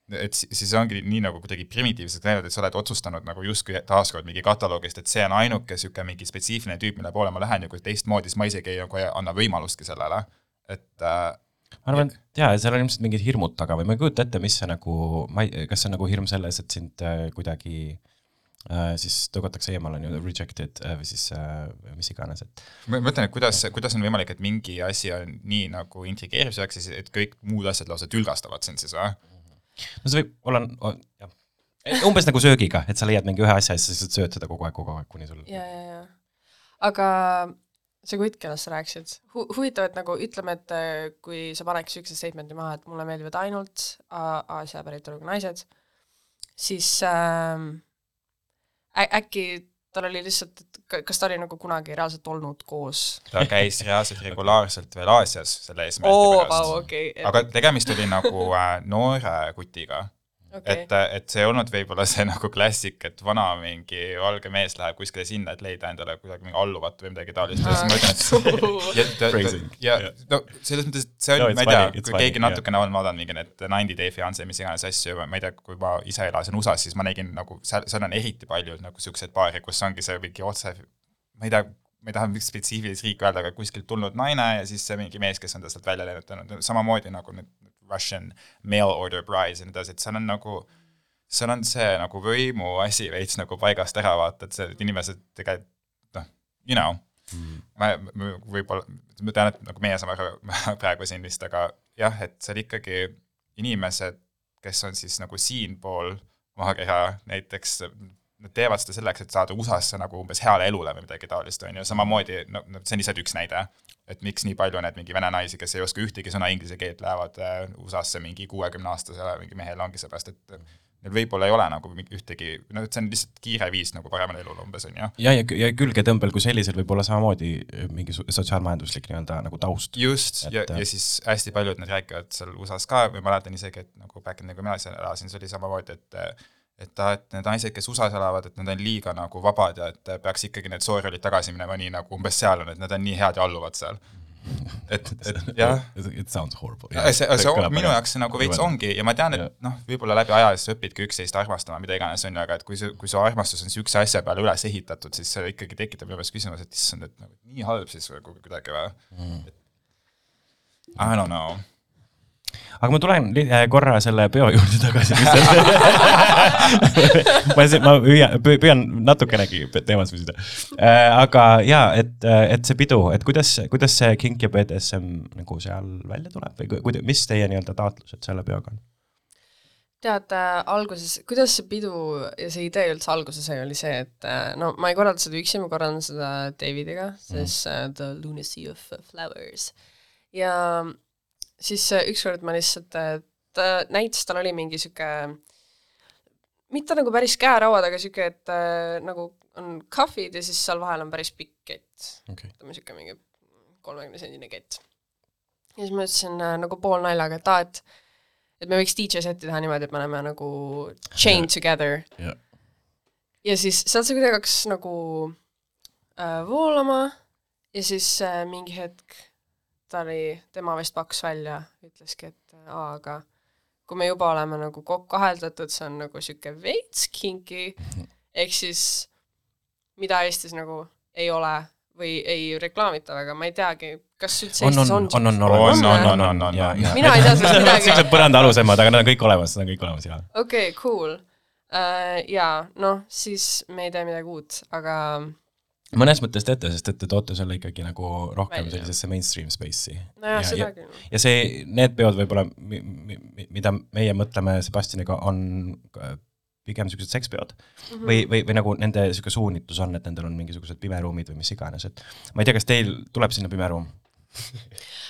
S2: et si- siis ongi nii nagu kuidagi primitiivselt läinud, et sa oled otsustanud nagu justkui taaskord mingi kataloogist, et see on ainuke niisugune mingi spetsiifiline tüüp, mille poole ma lähen ja kui teistmoodi, siis ma isegi ei, nagu anna võimalustki sellele, et äh,
S1: ma arvan, et jaa, seal on ilmselt mingid hirmud taga või ma ei kujuta ette, mis see nagu, ma ei, kas see on nagu hirm selles, et sind äh, kuidagi äh, siis tõugatakse eemale nii-öelda rejected äh, või siis äh, mis iganes, et
S2: ma mõtlen, et kuidas, kuidas on võimalik, et mingi asi on nii nagu intrigeeriv selleks, siis et kõik muud asjad lausa tülgastavad sind siis või?
S1: no see võib olla, jah, umbes nagu söögiga, et sa leiad mingi ühe asja ja siis sa lihtsalt sööd seda kogu aeg, kogu aeg, kuni sul
S3: ja, ja, ja. aga see kutt, kellest sa rääkisid? Hu, huvitav, et nagu ütleme, et äh, kui sa paneks niisuguse statement'i maha, et mulle meeldivad ainult Aasia päritoluga naised, siis ähm, ä- äkki tal oli lihtsalt, et ka- kas ta oli nagu kunagi reaalselt olnud koos?
S2: ta käis reaalselt regulaarselt veel Aasias selle eesmärgi
S3: oo,
S2: pärast.
S3: vau, okei,
S2: aga tegemist oli nagu äh, noore kutiga
S3: okei,
S2: et, et see ei olnud võib-olla see (laughs) nagu klassik, et vana mingi valge mees läheb kuskile sinna, et leida endale kuidagi mingi alluvat või midagi taolist. Ja siis ma ütlen, et ja, ja
S1: Yeah.
S2: no selles mõttes, et see on
S1: No
S2: ma ei tea kui
S1: funny,
S2: keegi natukene on vaadanud mingi need Ninety Day Fiance mis iganes asju, ma ei tea, kui ma ise elasin USA-s, siis ma nägin nagu seal, seal on eriti palju nagu siukseid paare, kus ongi see mingi otse, ma ei tea, ma ei taha mingit spetsiifilist riiki öelda, aga kuskilt tulnud naine ja siis see mingi mees, kes on ta sealt välja lennutanud, samamoodi nagu need Russian mail order brides ja nii edasi, et seal on nagu seal on see nagu võimu asi veits nagu paigast ära vaata, et see et inimesed tegelikult noh, you know
S1: mm.
S2: ma, ma võib-olla, ma tean, et nagu meie saame (laughs) praegu siin vist, aga jah, et seal ikkagi inimesed, kes on siis nagu siinpool maakeha näiteks, nad teevad seda selleks, et saada USA-sse nagu umbes heale elule või midagi taolist, on ju, samamoodi, no see on lihtsalt üks näide, et miks nii palju need mingi vene naisi, kes ei oska ühtegi sõna inglise keelt, lähevad äh, USA-sse mingi kuuekümne aastasele mingi mehele ongi seepärast, et äh, neil võib-olla ei ole nagu mingi ühtegi, no see on lihtsalt kiire viis nagu paremale elule umbes, on ju
S1: ja, ja, ja külgetõmbel kui sellisel võib olla samamoodi mingi su- sotsiaalmajanduslik nii-öelda nagu taust.
S2: just, ja ja siis hästi paljud need räägivad seal USA-s ka, ma mäletan isegi, et nagu back in kui mina seal elasin, see oli samamoodi, et et ta, et need naised, kes USA-s elavad, et nad on liiga nagu vabad ja et peaks ikkagi need soorollid tagasi minema, nii nagu umbes seal on, et nad on nii head ja alluvad seal. et, (laughs) et jah,
S1: It sounds horrible.
S2: see, see on, minu jaoks see nagu veits ongi ja ma tean, et noh, võib-olla läbi aja sa õpidki üksteist armastama, mida iganes on ju, aga et kui see, kui su armastus on niisuguse asja peale üles ehitatud, siis see ikkagi tekitab minu meelest küsimuse, et issand, et nagu nii halb siis kuidagi või
S1: Mm.
S2: I don't know.
S1: Aga ma tulen äh, korra selle peo juurde tagasi. (laughs) ma, ma püüan, püüan natukenegi teemas püsida. aga jaa, et, et see pidu, et kuidas, kuidas see kink ja BDSM nagu seal välja tuleb või ku- kuida-, mis teie nii-öelda taotlused selle peoga on?
S3: tead äh,, alguses, kuidas see pidu ja see idee üldse alguse sai, oli see, et äh, no ma ei korralda seda üksi, ma korraldan seda Davidiga, siis äh, The Lunacy of Flowers. ja siis äh, ükskord ma lihtsalt äh,, ta näitas, tal oli mingi sihuke, mitte nagu päris käerauad, aga sihuke, et äh, nagu on kahvid ja siis seal vahel on päris pikk kett.
S1: Okei,
S3: ütleme sihuke mingi kolmekümne sendine kett. ja siis ma ütlesin äh, nagu poolnaljaga, et aa, et et me võiks DJ seti teha niimoodi, et me oleme nagu chain together.
S1: jah,
S3: ja siis sealt see kuidagi hakkas nagu äh, voolama. Ja siis äh, mingi hetk ta oli, tema vist pakkus välja, ütleski, et aa, aga kui me juba oleme nagu kokku aheldatud, see on nagu sihuke veits kinki, (laughs) ehk siis mida Eestis nagu ei ole või ei reklaamita väga, ma ei teagi, kas üldse
S1: on,
S3: Eestis
S1: on
S3: on,
S1: on, on
S2: On, on, on, on, on,
S1: ja,
S2: on.
S1: ja.
S3: Mina ei tea sellest midagi.
S1: sellised põrandaalusemad, aga need on kõik olemas, need on kõik olemas ja.
S3: okei okay,, cool uh,. jaa, noh, siis me ei tee midagi uut, aga
S1: mõnes mõttes teete, sest et te toote selle ikkagi nagu rohkem
S3: Välja.
S1: sellisesse mainstream space'i.
S3: nojah,
S1: ja,
S3: seda
S1: ja,
S3: küll.
S1: ja see, need peod võib-olla, mida meie mõtleme Sebastianiga, on pigem niisugused sekspeod mm. -hmm. või, või, või nagu nende niisugune suunitlus on, et nendel on mingisugused pimeruumid või mis iganes, et ma ei tea, kas teil tuleb sinna pimeruum?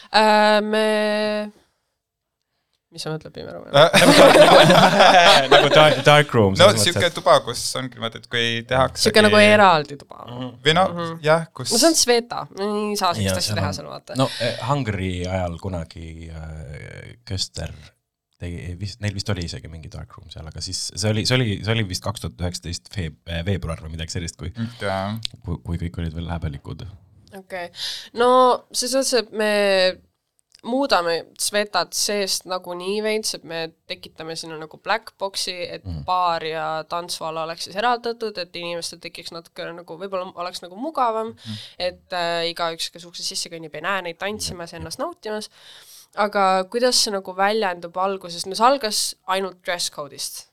S3: Uh, me, mis sa mõtled pimeruumi? (laughs)
S1: nagu dark, (laughs) dark room.
S2: no siuke tuba, kus ongi niimoodi, et kui tehakse
S3: sihuke nagu eraldi tuba.
S2: või no
S3: Mhm.
S2: jah, kus
S3: no see on Sveta, ei saa sellist asja teha seal vaata.
S1: no eh, Hungary ajal kunagi äh, Köster tegi, vist, neil vist oli isegi mingi dark room seal, aga siis see oli, see oli, see oli vist kaks tuhat üheksateist veeb-, veebruar või midagi sellist, kui,
S2: jaa,
S1: kui, kui kõik olid veel häbelikud.
S3: okei okay., no selles suhtes, et me muudame Svetat seest nagunii veits, et me tekitame sinna nagu black box'i, et mm. baar ja tantsval oleks siis eraldatud, et inimestel tekiks natuke nagu võib-olla oleks nagu mugavam mm., et äh, igaüks, kes ukse sisse kõnnib, ei näe neid tantsimas ennast nautimas. aga kuidas see nagu väljendub alguses, no see algas ainult dress code'ist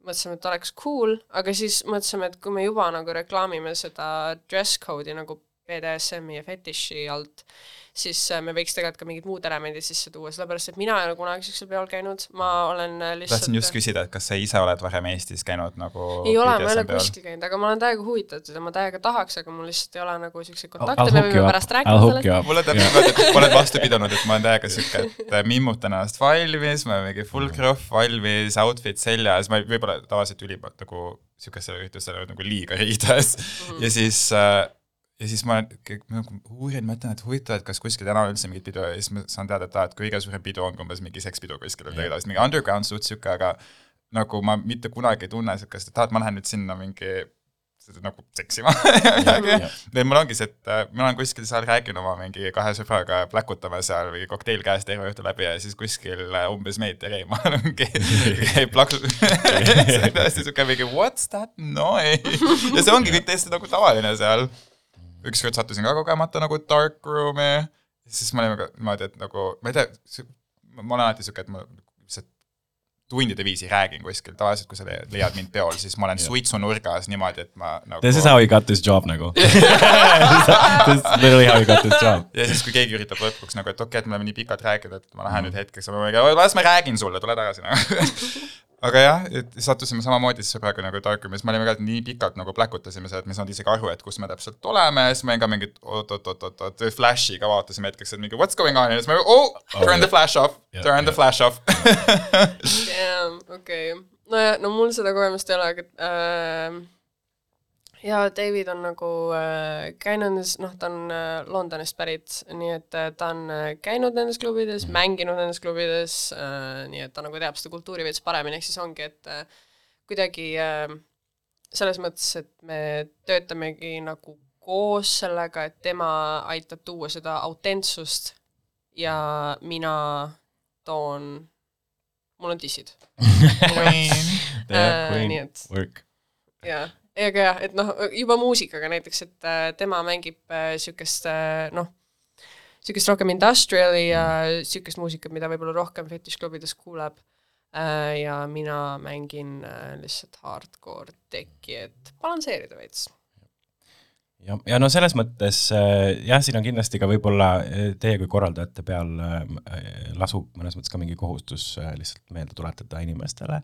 S3: mõtlesime, et oleks cool, aga siis mõtlesime, et kui me juba nagu reklaamime seda dress code'i nagu BDSM-i ja fetiši alt, siis äh, me võiks tegelikult ka mingid muud elemendid sisse tuua, sellepärast et mina ei ole kunagi sellisel peol käinud, ma olen äh, lihtsalt
S2: tahtsin just küsida, et kas sa ise oled varem Eestis käinud nagu
S3: ei ole, ma ei ole kuskil käinud, aga ma olen täiega huvitatud ja ma täiega tahaks, aga mul lihtsalt ei ole nagu siukseid
S1: I'll
S3: kontakte, me võime pärast rääkida sellest.
S1: up.
S2: mulle täpselt niimoodi, et ma olen vastu pidanud, et ma olen täiega siuke, et äh, mimmutan ennast valmis, ma olen mingi full crop valmis, outfit seljas, ma ei- võib-olla tavaliselt ülimalt nagu siukestele üritustele nagu liiga riides mm. -hmm. ja siis äh, ja siis ma ma nagu uurin, mõtlen, et huvitav, et kas kuskil täna on üldse mingit pidu ja siis ma saan teada, et aa, et kõige suurem pidu on umbes mingi sekspidu kuskil või midagi taolist, mingi underground suht siuke, aga nagu ma mitte kunagi ei tunne siukest, et aa, et ma lähen nüüd sinna mingi nagu seksima (laughs) midagi. või mul ongi see, et äh, ma olen kuskil seal rääkinud oma mingi kahe sõbraga, pläkutame seal mingi kokteil käes terve õhtu läbi ja siis kuskil äh, umbes meeter eemal ongi käib plaks-. see on täiesti siuke mingi what's that noise (laughs) ja see ongi kõik täiesti nagu tavaline seal. Ükskord sattusin ka kogemata nagu dark room'i, siis olime ka niimoodi, et nagu ma ei tea, ma olen alati siuke, et ma lihtsalt tundide viisi räägin kuskil, tavaliselt kui sa le- leiad mind peol, siis ma olen suitsunurgas niimoodi, et ma nagu
S1: This is how he got this job nagu. This is literally how he got this job.
S2: ja siis, kui keegi üritab lõpuks nagu, et okei okay,, et me oleme nii pikalt rääkinud, et ma lähen nüüd hetkeks, las ma räägin sulle, tule tagasi nagu. (laughs) aga jah, et sattusime samamoodi siis sõbraga nagu Darkroom'is, me olime ka nii pikalt nagu pläkutasime seda, et me ei saanud isegi aru, et kus me täpselt oleme, siis me ka mingit oot-oot-oot-oot, Flashi ka vaatasime hetkeks, et mingi what's going on ja siis me oh, turn the flash off,
S1: Jah,
S2: turn the
S1: jah.
S2: flash off.
S3: jaa, okei. no ja, no mul seda kogemust ei ole, aga äh, ja David on nagu äh, käinud nendes, noh, ta on äh, Londonist pärit, nii et äh, ta on äh, käinud nendes klubides, mänginud nendes klubides äh,, nii et ta nagu teab seda kultuuri veits paremini, ehk siis ongi, et äh, kuidagi äh, selles mõttes, et me töötamegi nagu koos sellega, et tema aitab tuua seda autentsust ja mina toon, mul on dissid. (laughs) Äh, nii et
S1: Work.
S3: Ega jah, et noh, juba muusikaga näiteks, et äh, tema mängib äh, siukest äh, noh, siukest rohkem industrial'i ja siukest muusikat, mida võib-olla rohkem fetišklubides kuuleb äh,. ja mina mängin äh, lihtsalt hardcore tekki, et balansseerida veits.
S1: ja, ja no selles mõttes äh, jah, siin on kindlasti ka võib-olla äh, teie kui korraldajate peal äh, lasub mõnes mõttes ka mingi kohustus lihtsalt meelde tuletada inimestele,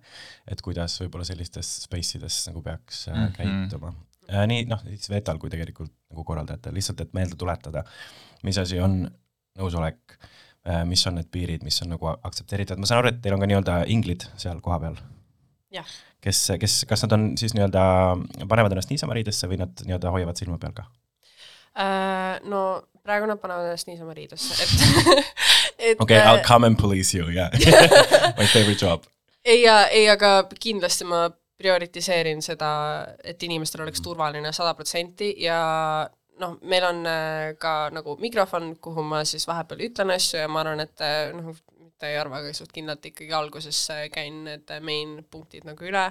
S1: et kuidas võib-olla sellistes space ides nagu peaks äh,
S2: Mhm.
S1: käituma. Nii noh, siis Vetal kui tegelikult nagu korraldajatel, lihtsalt et meelde tuletada, mis asi on nõusolek mis on need piirid, mis on nagu aktsepteeritud, ma saan aru, et teil on ka nii-öelda inglid seal kohapeal kes, kes, kas nad on siis nii-öelda, panevad ennast niisama riidesse või nad nii-öelda hoiavad silma peal ka?
S3: Äh, no praegu nad panevad ennast niisama riidesse, et (laughs) et
S1: okei okay,,
S3: äh,
S1: I'll come and police you, yeah. (laughs) My favorite job.
S3: ei, ja ei, aga kindlasti ma prioritiseerin seda, et inimestel oleks turvaline sada protsenti ja noh, meil on äh, ka nagu mikrofon, kuhu ma siis vahepeal ütlen asju ja ma arvan, et äh, noh, arva, aga suht kindlalt ikkagi alguses äh, käin need main punktid nagu üle.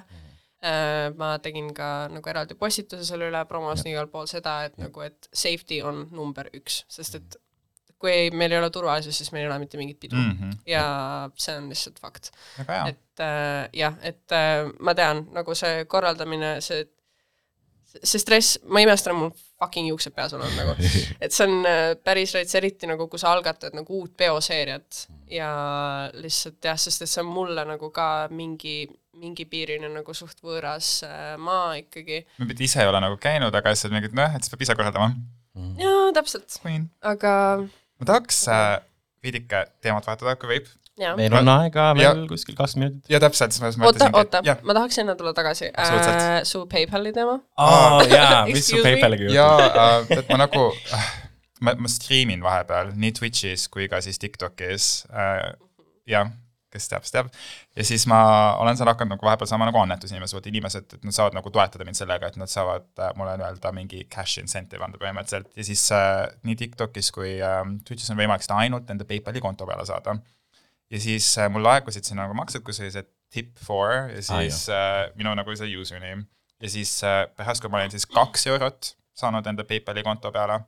S3: ma tegin ka nagu eraldi postituse selle üle, promosin igal pool seda, et nagu, et safety on number üks, sest et kui ei, meil ei ole turvalisus, siis meil ei ole mitte mingit pidu. Mm.
S2: -hmm.
S3: ja see on lihtsalt fakt. Et äh, jah, et äh, ma tean, nagu see korraldamine, see, see stress, ma imestan, mul fucking juuksed peas on nagu, (laughs) et see on äh, päris rets, eriti nagu kui sa algatad nagu uut peoseeriat ja lihtsalt jah, sest et see on mulle nagu ka mingi, mingi piirini nagu suht võõras äh, maa ikkagi.
S2: ma mitte ise ei ole nagu käinud, aga siis mingid, noh, et siis peab ise korraldama.
S3: jaa, täpselt, aga
S2: ma tahaks äh, veidike teemat vahetada, kui võib.
S1: Meil on aega
S2: Ja-
S1: veel kuskil kakskümmend minutit.
S2: ja täpselt, siis ma siis
S3: oota, oota
S2: et,
S3: ma tahaks enne tulla tagasi äh, su PayPali teema.
S1: aa jaa, mis su? PayPaliga
S2: ja
S1: juhtus?
S2: äh, et ma nagu, ma, ma striimin vahepeal nii Twitch'is kui ka siis TikTok'is äh,, jah, kes teab, see teab. ja siis ma olen seal hakanud nagu vahepeal saama nagu annetusinimesed, vot inimesed, et nad saavad nagu toetada mind sellega, et nad saavad äh, mulle nii-öelda mingi cash incentive anda põhimõtteliselt ja siis äh, nii TikTok'is kui äh, Twitch'is on võimalik seda ainult enda PayPali konto peale saada. Ja siis äh, mul laekusid sinna nagu maksed, kus oli see tip for ja siis äh, minu nagu see username. Ja siis äh, pärast, kui ma olin siis kaks eurot saanud enda PayPali konto peale,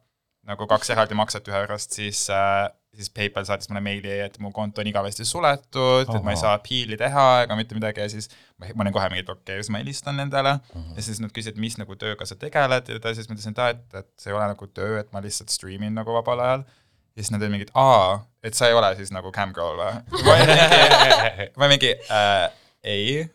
S2: nagu kaks eraldi makset ühe eurost, siis äh, siis PayPal saatis mulle meili, et mu konto on igavesti suletud, et ma ei saa appeal'i teha ega mitte midagi. Ja siis ma, ma olin kohe mingi, et okei okay,, siis ma helistan nendele. Mm -hmm. ja siis nad küsisid, mis nagu tööga sa tegeled. Ja siis ma ütlesin, et aa, et, et see ei ole nagu töö, et ma lihtsalt striimin nagu vabal ajal. Ja siis nad olid mingid, aa, et sa ei ole siis nagu cam girl või? (laughs) ma mingi, äh, ei.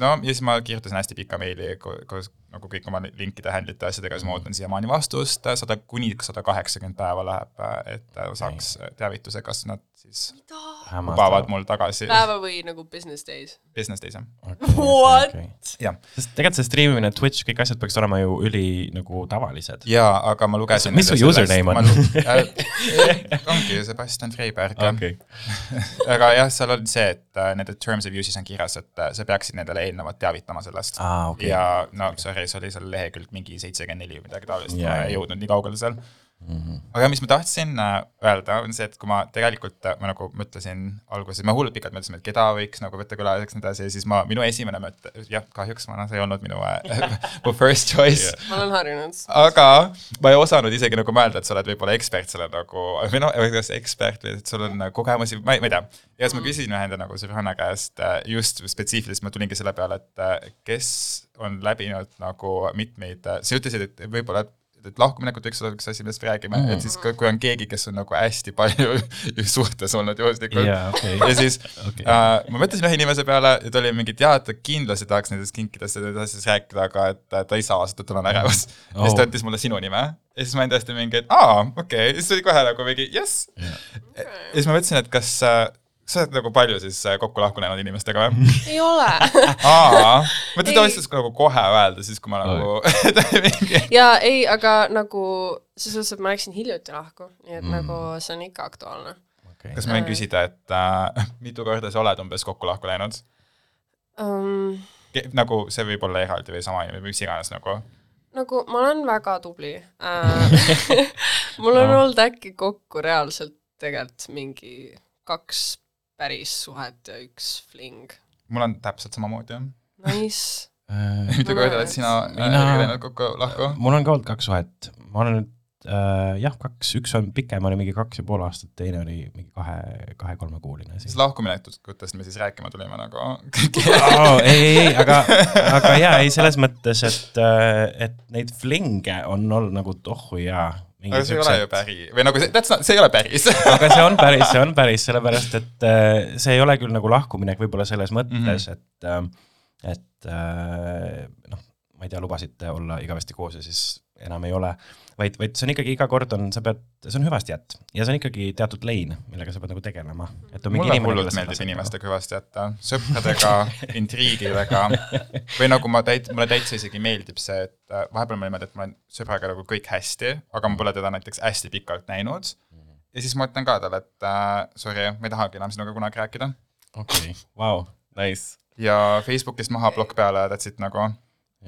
S2: no ja siis ma kirjutasin hästi pika meili ko- koos nagu kõik oma linkide handle'ite ja asjadega, siis ma ootan siiamaani vastust, sada kuni sada kaheksakümmend päeva läheb, et saaks teavituse, kas nad siis lubavad mul tagasi
S3: päeva või nagu business days.
S2: business days'e.
S3: What?
S2: jah,
S1: sest tegelikult see striimimine, Twitch, kõik asjad peaks olema ju üli nagu tavalised.
S2: jaa, aga ma lugesin
S1: Mis su username on?
S2: ma äh, (laughs) ongi Sebastian Freiberg jah
S1: okei, (laughs)
S2: aga jah, seal on see, et äh, nende terms of use'is on kirjas, et äh, sa peaksid nendele eelnevalt teavitama sellest
S1: aa okei.
S2: ja no sorry, see oli seal lehekülg mingi seitsekümmend neli või midagi taolist, ma
S1: Jaa.
S2: ei jõudnud nii kaugele seal.
S1: Mhm.
S2: aga mis ma tahtsin äh, öelda, on see, et kui ma tegelikult, ma nagu mõtlesin alguses, ma hullult pikalt mõtlesin, et keda võiks nagu võtta külaliseks ja nii edasi ja siis ma, minu esimene mõte, jah, kahjuks ma, noh, see ei olnud minu äh, (laughs) mu first choice yeah..
S3: ma olen harjunud.
S2: aga ma ei osanud isegi nagu mõelda, et sa oled võib-olla ekspert selle nagu, või noh, kas ekspert või et sul on äh, kogemusi, ma ei, ma ei tea. ja siis ma küsisin ühe enda nagu sõbranna käest äh, just spetsiifiliselt, ma tulingi selle peale, et äh, kes on läbinud nagu mitmeid, sa ütlesid, et võib-olla et lahkuminekut võiks olla üks asi, millest me räägime mm, et siis kui on keegi, kes on nagu hästi palju (laughs) suhtes olnud juhuslikult
S1: jaa, okei.
S2: ja siis okay. äh, ma mõtlesin ühe inimese peale ja ta oli mingi, et jaa, et ta kindlasti tahaks nendest kinkidest ja nendest asjadest rääkida, aga et äh, ta ei saa, sest et tal on ärevus oh.. ja siis ta
S1: Oh.
S2: ütles mulle sinu nime ja siis ma olin tõesti mingi, et aa, okei okay., siis oli kohe nagu mingi jess. ja siis ma mõtlesin, et kas äh, sa oled nagu palju siis äh, kokku lahku läinud inimestega või? (laughs)
S3: ei ole.
S2: aa, ma
S3: Ei.
S2: teda oskasin nagu kohe öelda siis, kui ma nagu (laughs)
S3: ja ei, aga nagu selles suhtes, et ma läksin hiljuti lahku, nii et mm. nagu see on ikka aktuaalne
S2: kas ma võin küsida, et äh, (laughs) mitu korda sa oled umbes kokku lahku läinud?
S3: um,.
S2: nagu see võib olla eraldi või sama või mis iganes nagu.
S3: nagu ma olen väga tubli äh,. mul on
S1: No.
S3: olnud äkki kokku reaalselt tegelikult mingi kaks päris suhet ja üks fling.
S2: mul on täpselt samamoodi jah.
S3: Nice.
S2: mitu korda oled sina
S1: Mina-
S2: äh, läinud kokku lahku?
S1: mul on ka olnud kaks suhet, ma olen nüüd äh, jah, kaks, üks on pikem, oli mingi kaks ja pool aastat, teine oli mingi kahe, kahe-kolmekuuline
S2: siis
S1: siis.
S2: lahkuminekutest me siis rääkima tulime nagu (laughs) (laughs)
S1: Oh, ei, ei, ei, aga, aga jaa, ei selles mõttes, et, et neid flinge on olnud nagu tohhu jaa.
S2: Aga see ei ole ju päri. Või nagu see, that's not, see ei ole päris. (laughs)
S1: Aga see on päris, see on päris, sellepärast et äh, see ei ole küll nagu lahkuminek võib-olla selles mõttes mm, -hmm. et, et äh, noh, ma ei tea, lubasite olla igavesti koos ja siis enam ei ole, vaid, vaid see on ikkagi iga kord on, sa pead, see on hüvasti jätt ja see on ikkagi teatud lein, millega sa pead nagu tegelema.
S2: mulle hullult meeldib inimestega hüvasti jätta, sõpradega, (laughs) intriigidega või nagu ma täit-, mulle täitsa isegi meeldib see, et äh, vahepeal on niimoodi, et mul on sõbraga nagu kõik hästi, aga ma pole teda näiteks hästi pikalt näinud. ja siis ma ütlen ka talle, et äh, sorry, ma ei tahagi enam sinuga kunagi rääkida.
S1: okei, vau, nice.
S2: ja Facebookist maha plokk peale that's it nagu.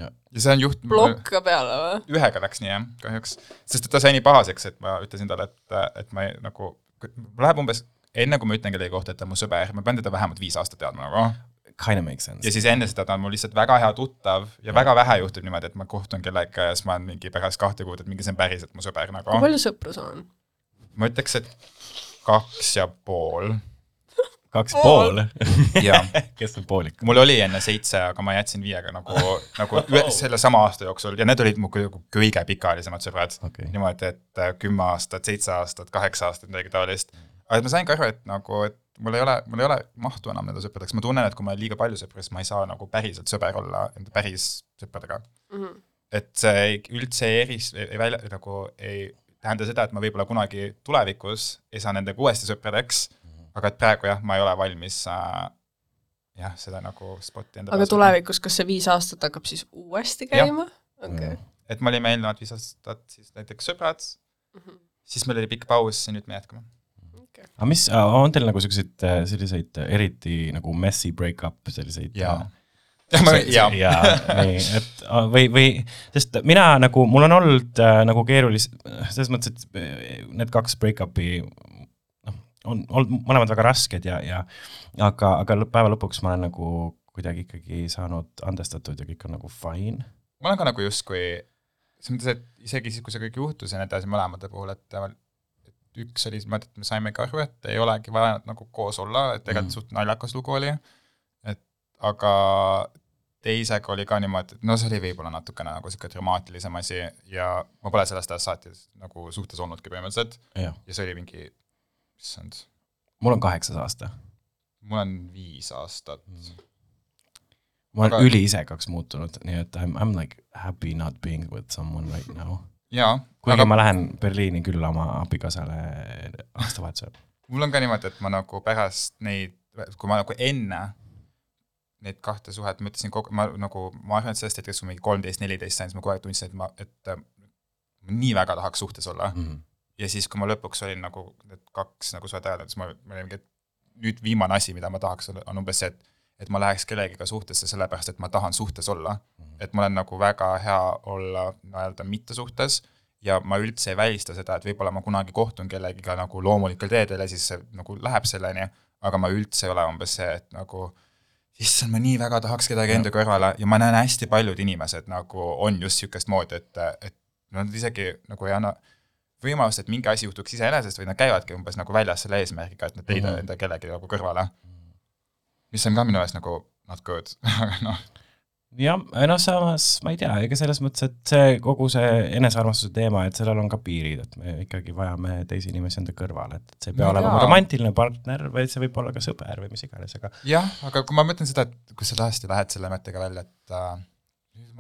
S1: ja,
S2: ja see on juht-.
S3: plokk ka peale või?
S2: ühega läks nii jah, kahjuks, sest ta sai nii pahaseks, et ma ütlesin talle, et, et ma ei nagu, läheb umbes enne, kui ma ütlen kellegi kohta, et ta on mu sõber, ma pean teda vähemalt viis aastat teadma nagu.
S1: kind of makes sense
S2: ja. siis enne seda ta on mul lihtsalt väga hea tuttav ja väga vähe juhtub niimoodi, et ma kohtun kellegagi ja siis ma olen mingi pärast kahte kuud, et mingi see on päriselt mu sõber
S3: kui
S2: nagu.
S3: palju sõpru sul on?
S2: ma ütleks, et kaks ja pool.
S1: Kaks pool.
S2: jah,
S1: kes on poolik?
S2: mul oli enne seitse, aga ma jätsin viiega nagu, nagu ühe, selle sama aasta jooksul ja need olid mu kõige, kõige pikaajalisemad sõbrad
S1: Okei.
S2: niimoodi, et äh, kümme aastat, seitse aastat, kaheksa aastat, midagi taolist. aga et ma sain ka aru, et nagu, et mul ei ole, mul ei ole mahtu enam nende sõpradeks, ma tunnen, et kui ma olen liiga palju sõpru, siis ma ei saa nagu päriselt sõber olla enda päris sõpradega. et see ei, üldse ei eris, ei välja, nagu ei tähenda seda, et ma võib-olla kunagi tulevikus ei saa nendega uuesti sõpradeks, aga et praegu jah, ma ei ole valmis äh, jah, seda nagu spotti enda
S3: aga tulevikus, kas see viis aastat hakkab siis uuesti käima? okei.
S2: et me olime eelnevad viis aastat siis näiteks sõbrad, siis meil oli pikk paus ja nüüd me jätkame.
S1: aga mis, on teil nagu siukseid äh, selliseid äh, eriti nagu messy break-up selliseid?
S2: jaa. (laughs) jaa,
S1: jaa, nii, et äh, või, või, sest mina nagu, mul on olnud äh, nagu keerulis-, selles mõttes, et äh, need kaks break-up'i on olnud mõlemad väga rasked ja, ja aga, aga päeva lõpuks ma olen nagu kuidagi ikkagi saanud andestatud ja kõik on nagu fine.
S2: ma olen ka nagu justkui, selles mõttes, et isegi siis, kui see kõik juhtus ja nii edasi mõlemate puhul, et üks oli niimoodi, et me saimegi aru, et ei olegi vaja nagu koos olla, et tegelikult mm. suht naljakas lugu oli, et aga teisega oli ka niimoodi, et no see oli võib-olla natukene nagu niisugune dramaatilisem asi ja ma pole sellest ajast saati nagu suhtes olnudki põhimõtteliselt
S1: jah,
S2: ja see oli mingi, issand,
S1: mul on kaheksas aasta.
S2: mul on viis aastat mm..
S1: ma olen
S2: Aga-
S1: üliisekaks muutunud, nii et I m, like happy not being with someone right now.
S2: jaa,
S1: kuigi
S2: aga
S1: ma lähen Berliini külla oma abikaasale aastavahetusel.
S2: mul on ka niimoodi, et ma nagu pärast neid, kui ma nagu enne neid kahte suhet, ma ütlesin kogu, ma nagu, ma arvan, et sellest hetkest, kui mingi kolmteist, neliteist sain, siis ma kogu aeg tundsin, et ma, et äh, ma nii väga tahaks suhtes olla mm..
S1: Mhm.
S2: Ja siis, kui ma lõpuks olin nagu need kaks nagu suhet ajanud, siis ma, ma olin mingi, et nüüd viimane asi, mida ma tahaks, on umbes see, et et ma läheks kellegiga suhtesse sellepärast, et ma tahan suhtes olla mm. -hmm. et mul on nagu väga hea olla nii-öelda mitte suhtes ja ma üldse ei välista seda, et võib-olla ma kunagi kohtun kellegiga nagu loomulikel teedel ja siis see nagu läheb selleni, aga ma üldse ei ole umbes see, et nagu issand, ma nii väga tahaks kedagi enda kõrvale ja ma näen hästi paljud inimesed nagu on just niisugust moodi, et, et nad isegi nagu ei anna võimalust, et mingi asi juhtuks iseenesest või nad käivadki umbes nagu väljas selle eesmärgiga, et nad leida mm
S1: Mhm.
S2: enda kellegi nagu kõrvale. mis on ka minu meelest nagu not good, (laughs) aga noh,
S1: jah, noh samas ma ei tea, ega selles mõttes, et see kogu see enesearmastuse teema, et sellel on ka piirid, et me ikkagi vajame teisi inimesi enda kõrval, et see ei pea
S2: No
S1: olema
S2: jaa.
S1: romantiline partner, vaid see võib olla ka sõber või mis iganes, aga
S2: jah, aga kui ma mõtlen seda, et kui sa tõesti lähed selle mõttega välja, et äh,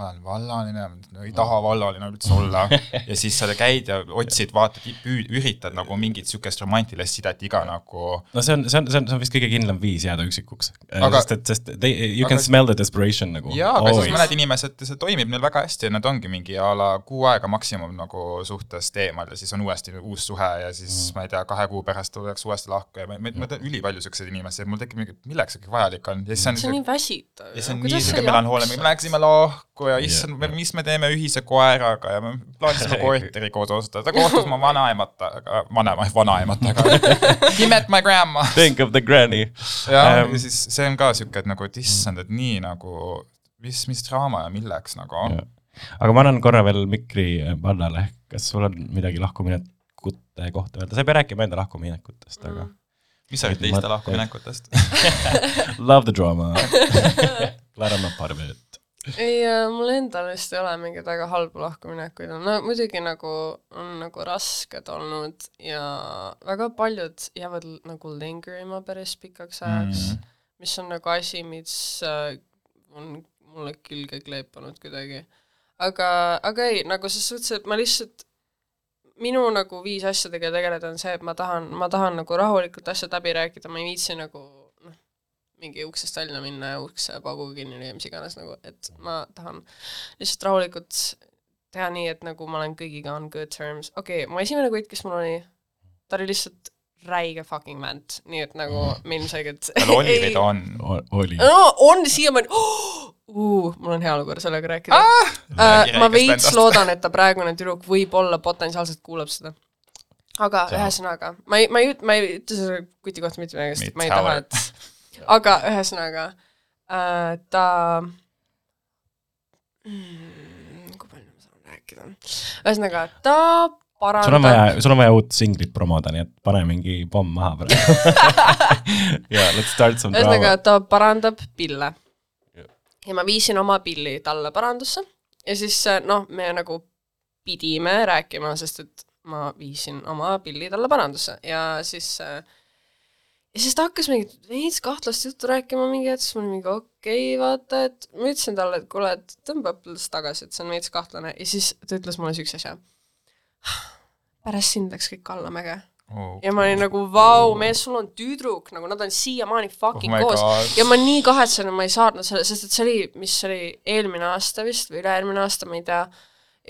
S2: ma olen vallaline, no ei taha vallaline üldse olla ja siis sa käid ja otsid, vaatad, üritad nagu mingit niisugust romantilist sidet iga nagu
S1: no see on, see on, see on, see on vist kõige kindlam viis jääda üksikuks.
S2: Aga-
S1: sest et, sest they, you
S2: aga-
S1: can smell the desperation nagu.
S2: jaa, aga siis mõned inimesed, see toimib neil väga hästi ja nad ongi mingi a la kuu aega maksimum nagu suhtest eemal ja siis on uuesti uus suhe ja siis mm. ma ei tea, kahe kuu pärast tullakse uuesti lahku ja ma, ma, ma tean ülipalju siukseid inimesi ja mul tekib mingi, milleks see kõik vajalik on ja siis see on
S3: see on nii väsitav.
S2: ja see on nii siuke melanhoolne, me läksime lahku ja issand mis me teeme ühise koeraga ja me plaanisime (laughs) korteri koos osta, ta kohtus oma vanaemataga, vanema, vanaemataga. He met my grandma.
S1: Think of the granny.
S2: jah,
S1: Ähm.
S2: ja siis see on ka siuke, et nagu, et issand, et nii nagu, mis, mis draama ja milleks nagu.
S1: aga ma annan korra veel mikri äh, Vallale, kas sul on midagi lahkuminekute kohta öelda, sa ei pea rääkima enda lahkuminekutest, aga
S2: mis sa arvad teiste lahkuminekutest? (laughs)
S1: love the drama. Glad I
S3: ei, mul endal vist ei ole mingeid väga halbu lahkuminekuid, no muidugi nagu on nagu rasked olnud ja väga paljud jäävad nagu linger ima päris pikaks ajaks
S2: Mm.
S3: mm., mis on nagu asi, mis äh, on mulle külge kleepanud kuidagi. aga, aga ei, nagu ses suhtes, et ma lihtsalt minu nagu viis asjadega tegeleda on see, et ma tahan, ma tahan nagu rahulikult asjad läbi rääkida, ma ei viitsi nagu mingi uksest välja minna ja ukse pauguga kinni lüüa, mis iganes nagu, et ma tahan lihtsalt rahulikult teha nii, et nagu ma olen kõigiga on good terms, okei okay,, mu esimene kutt, kes mul oli, ta oli lihtsalt räige fucking vänt, nii et nagu me ilmselgelt
S2: tal oli või ta on?
S1: oli.
S3: no on siiamaani oh!, uh, mul on hea lugu sellega rääkida ah!. Uh, ma veits loodan, et ta praegune tüdruk võib-olla potentsiaalselt kuulab seda. aga ühesõnaga, ma ei, ma ei, ma ei ütle selle kuti kohta mitte midagi, sest ma ei taha, et (laughs) aga ühesõnaga uh, ta mm,, kui palju ma saan rääkida, ühesõnaga ta parandab
S1: sul on vaja, sul on vaja uut singlit promoda, nii et pane mingi pomm maha praegu. jaa, let's start some
S3: ühesõnaga
S1: drama.
S3: ta parandab pille
S1: Jah..
S3: ja ma viisin oma pilli talle parandusse ja siis äh, noh, me nagu pidime rääkima, sest et ma viisin oma pilli talle parandusse ja siis äh, ja siis ta hakkas mingit veits kahtlast juttu rääkima mingi hetk, siis ma olin mingi okei okay,, vaata, et ma ütlesin talle, et kuule, et tõmba õppelast tagasi, et see on veits kahtlane ja siis ta ütles mulle siukse asja. pärast sind läks kõik allamäge ja ma olin nagu vau, mees, sul on tüdruk, nagu nad on siiamaani fucking
S2: Oh
S3: koos
S2: God.
S3: ja ma nii kahetsen, et ma ei saatnud selle, sest et see oli, mis see oli eelmine aasta vist või üle-eelmine aasta, ma ei tea.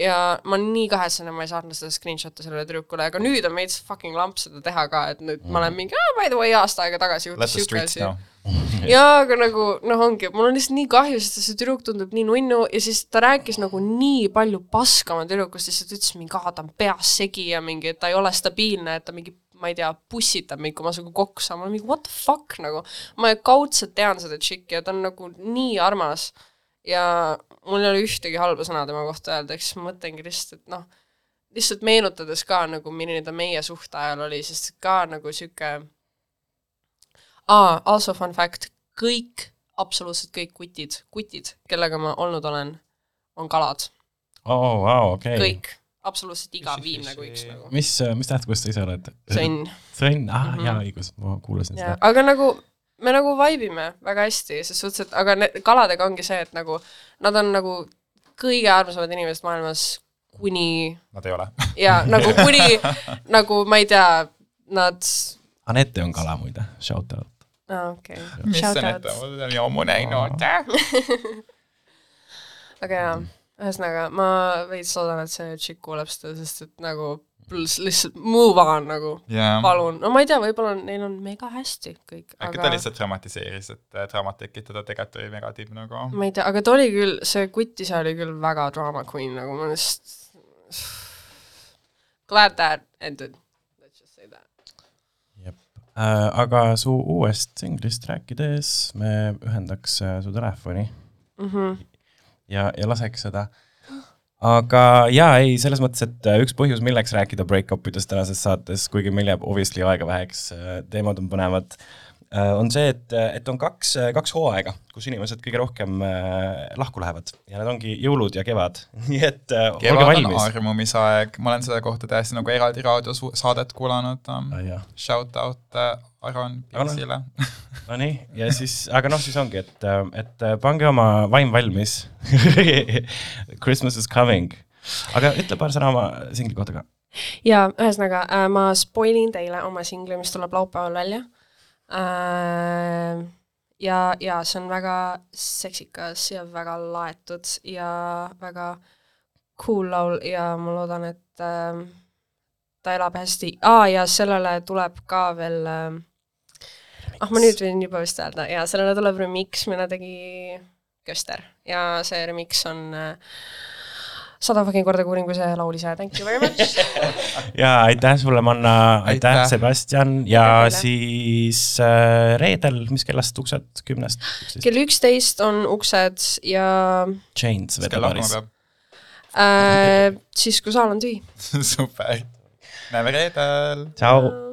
S3: Ja ma nii kahetsen, et ma ei saatnud seda screenshot'i sellele tüdrukule, aga nüüd on veits fucking lamp seda teha ka, et nüüd ma olen mingi, by the way, aasta aega tagasi juhtus siuke asi. (laughs) jaa, aga nagu noh, ongi, mul on lihtsalt nii kahju, sest see tüdruk tundub nii nunnu ja siis ta rääkis nagu nii palju paska oma tüdrukust, lihtsalt ütles mingi, aa ta on peas segi ja mingi, et ta ei ole stabiilne, et ta mingi ma ei tea, pussitab mind, kui ma sinuga kokku saan, ma olen mingi what the fuck nagu. ma kaudselt tean seda tšikki ja ta on nagu nii armas. Ja mul ei ole ühtegi halba sõna tema kohta öelda, eks ma mõtlengi lihtsalt, et noh, lihtsalt meenutades ka nagu, milline ta meie suhteajal oli, sest ka nagu sihuke aa, also fun fact, kõik, absoluutselt kõik kutid, kutid, kellega ma olnud olen, on kalad,
S1: oo, vau, okei.
S3: kõik, absoluutselt iga viimne kui üks nagu.
S1: mis, mis tähtkuust sa ise oled?
S3: sõnn.
S1: sõnn, ah
S3: Mhm.
S1: jaa, õigus, ma kuulasin
S3: jaa
S1: seda.,
S3: aga nagu me nagu vibe ime väga hästi, ses suhtes, et aga ne- kaladega ongi see, et nagu nad on nagu kõige armsamad inimesed maailmas, kuni
S2: Nad ei ole.
S3: ja nagu kuni (laughs) nagu ma ei tea, nad,
S1: Anette on kala muide, shout out.
S3: aa okei,
S2: mis näitab, ma olen ammu näinud. (laughs)
S3: aga jaa, ühesõnaga ma veits loodan, et see tšikk kuuleb seda, sest et nagu lihtsalt move on nagu,
S2: jaa.
S3: palun, no ma ei tea, võib-olla neil on mega hästi kõik,
S2: äkki ta
S3: aga
S2: lihtsalt dramatiseeris, et äh, draamat tekitada tegelikult oli mega tipp nagu.
S3: ma ei tea, aga ta oli küll, see kutt ise oli küll väga drama queen nagu ma lihtsalt glad that ended, let's just say that.
S1: Äh, aga su uuest singlist rääkides me ühendaks äh, su telefoni
S3: Mhm.
S1: ja, ja laseks seda. Aga jaa, ei, selles mõttes, et äh, üks põhjus, milleks rääkida break-up idest tänases saates, kuigi meil jääb obviously aega väheks, teemad on põnevad, on see, et, et on kaks, kaks hooaega, kus inimesed kõige rohkem äh, lahku lähevad ja need ongi jõulud ja kevad, (laughs) nii et äh, olge
S2: kevad on
S1: valmis.
S2: armumisaeg, ma olen selle kohta täiesti nagu eraldi raadiosaadet kuulanud um,.
S1: jah,
S2: Shout out Aron
S1: noh.
S2: Pirsile. (laughs)
S1: Nonii, ja siis, aga noh, siis ongi, et, et pange oma vaim valmis (laughs) Christmas is coming. aga ütle paar sõna oma singli kohta ka.
S3: ja ühesõnaga äh, ma spoilin teile oma singli, mis tuleb laupäeval välja äh,. ja, ja see on väga seksikas ja väga laetud ja väga cool laul ja ma loodan, et äh, ta elab hästi ah,. ja sellele tuleb ka veel äh, ah, ma nüüd võin juba vist öelda ja sellele tuleb remix, mille tegi Köster ja see remix on äh, sada fucking korda kuulin, kui see laul ise, thank you very much. (laughs)
S1: ja aitäh sulle, Manna, aitäh, Sebastian ja
S3: Aitäh
S1: siis äh, reedel, mis kellast uksed, kümnest?
S3: kell üksteist on uksed ja
S1: Chains vedab päris.
S3: äh,. siis, kui saal on tühi. (laughs)
S2: super. näeme reedel.
S4: tšau.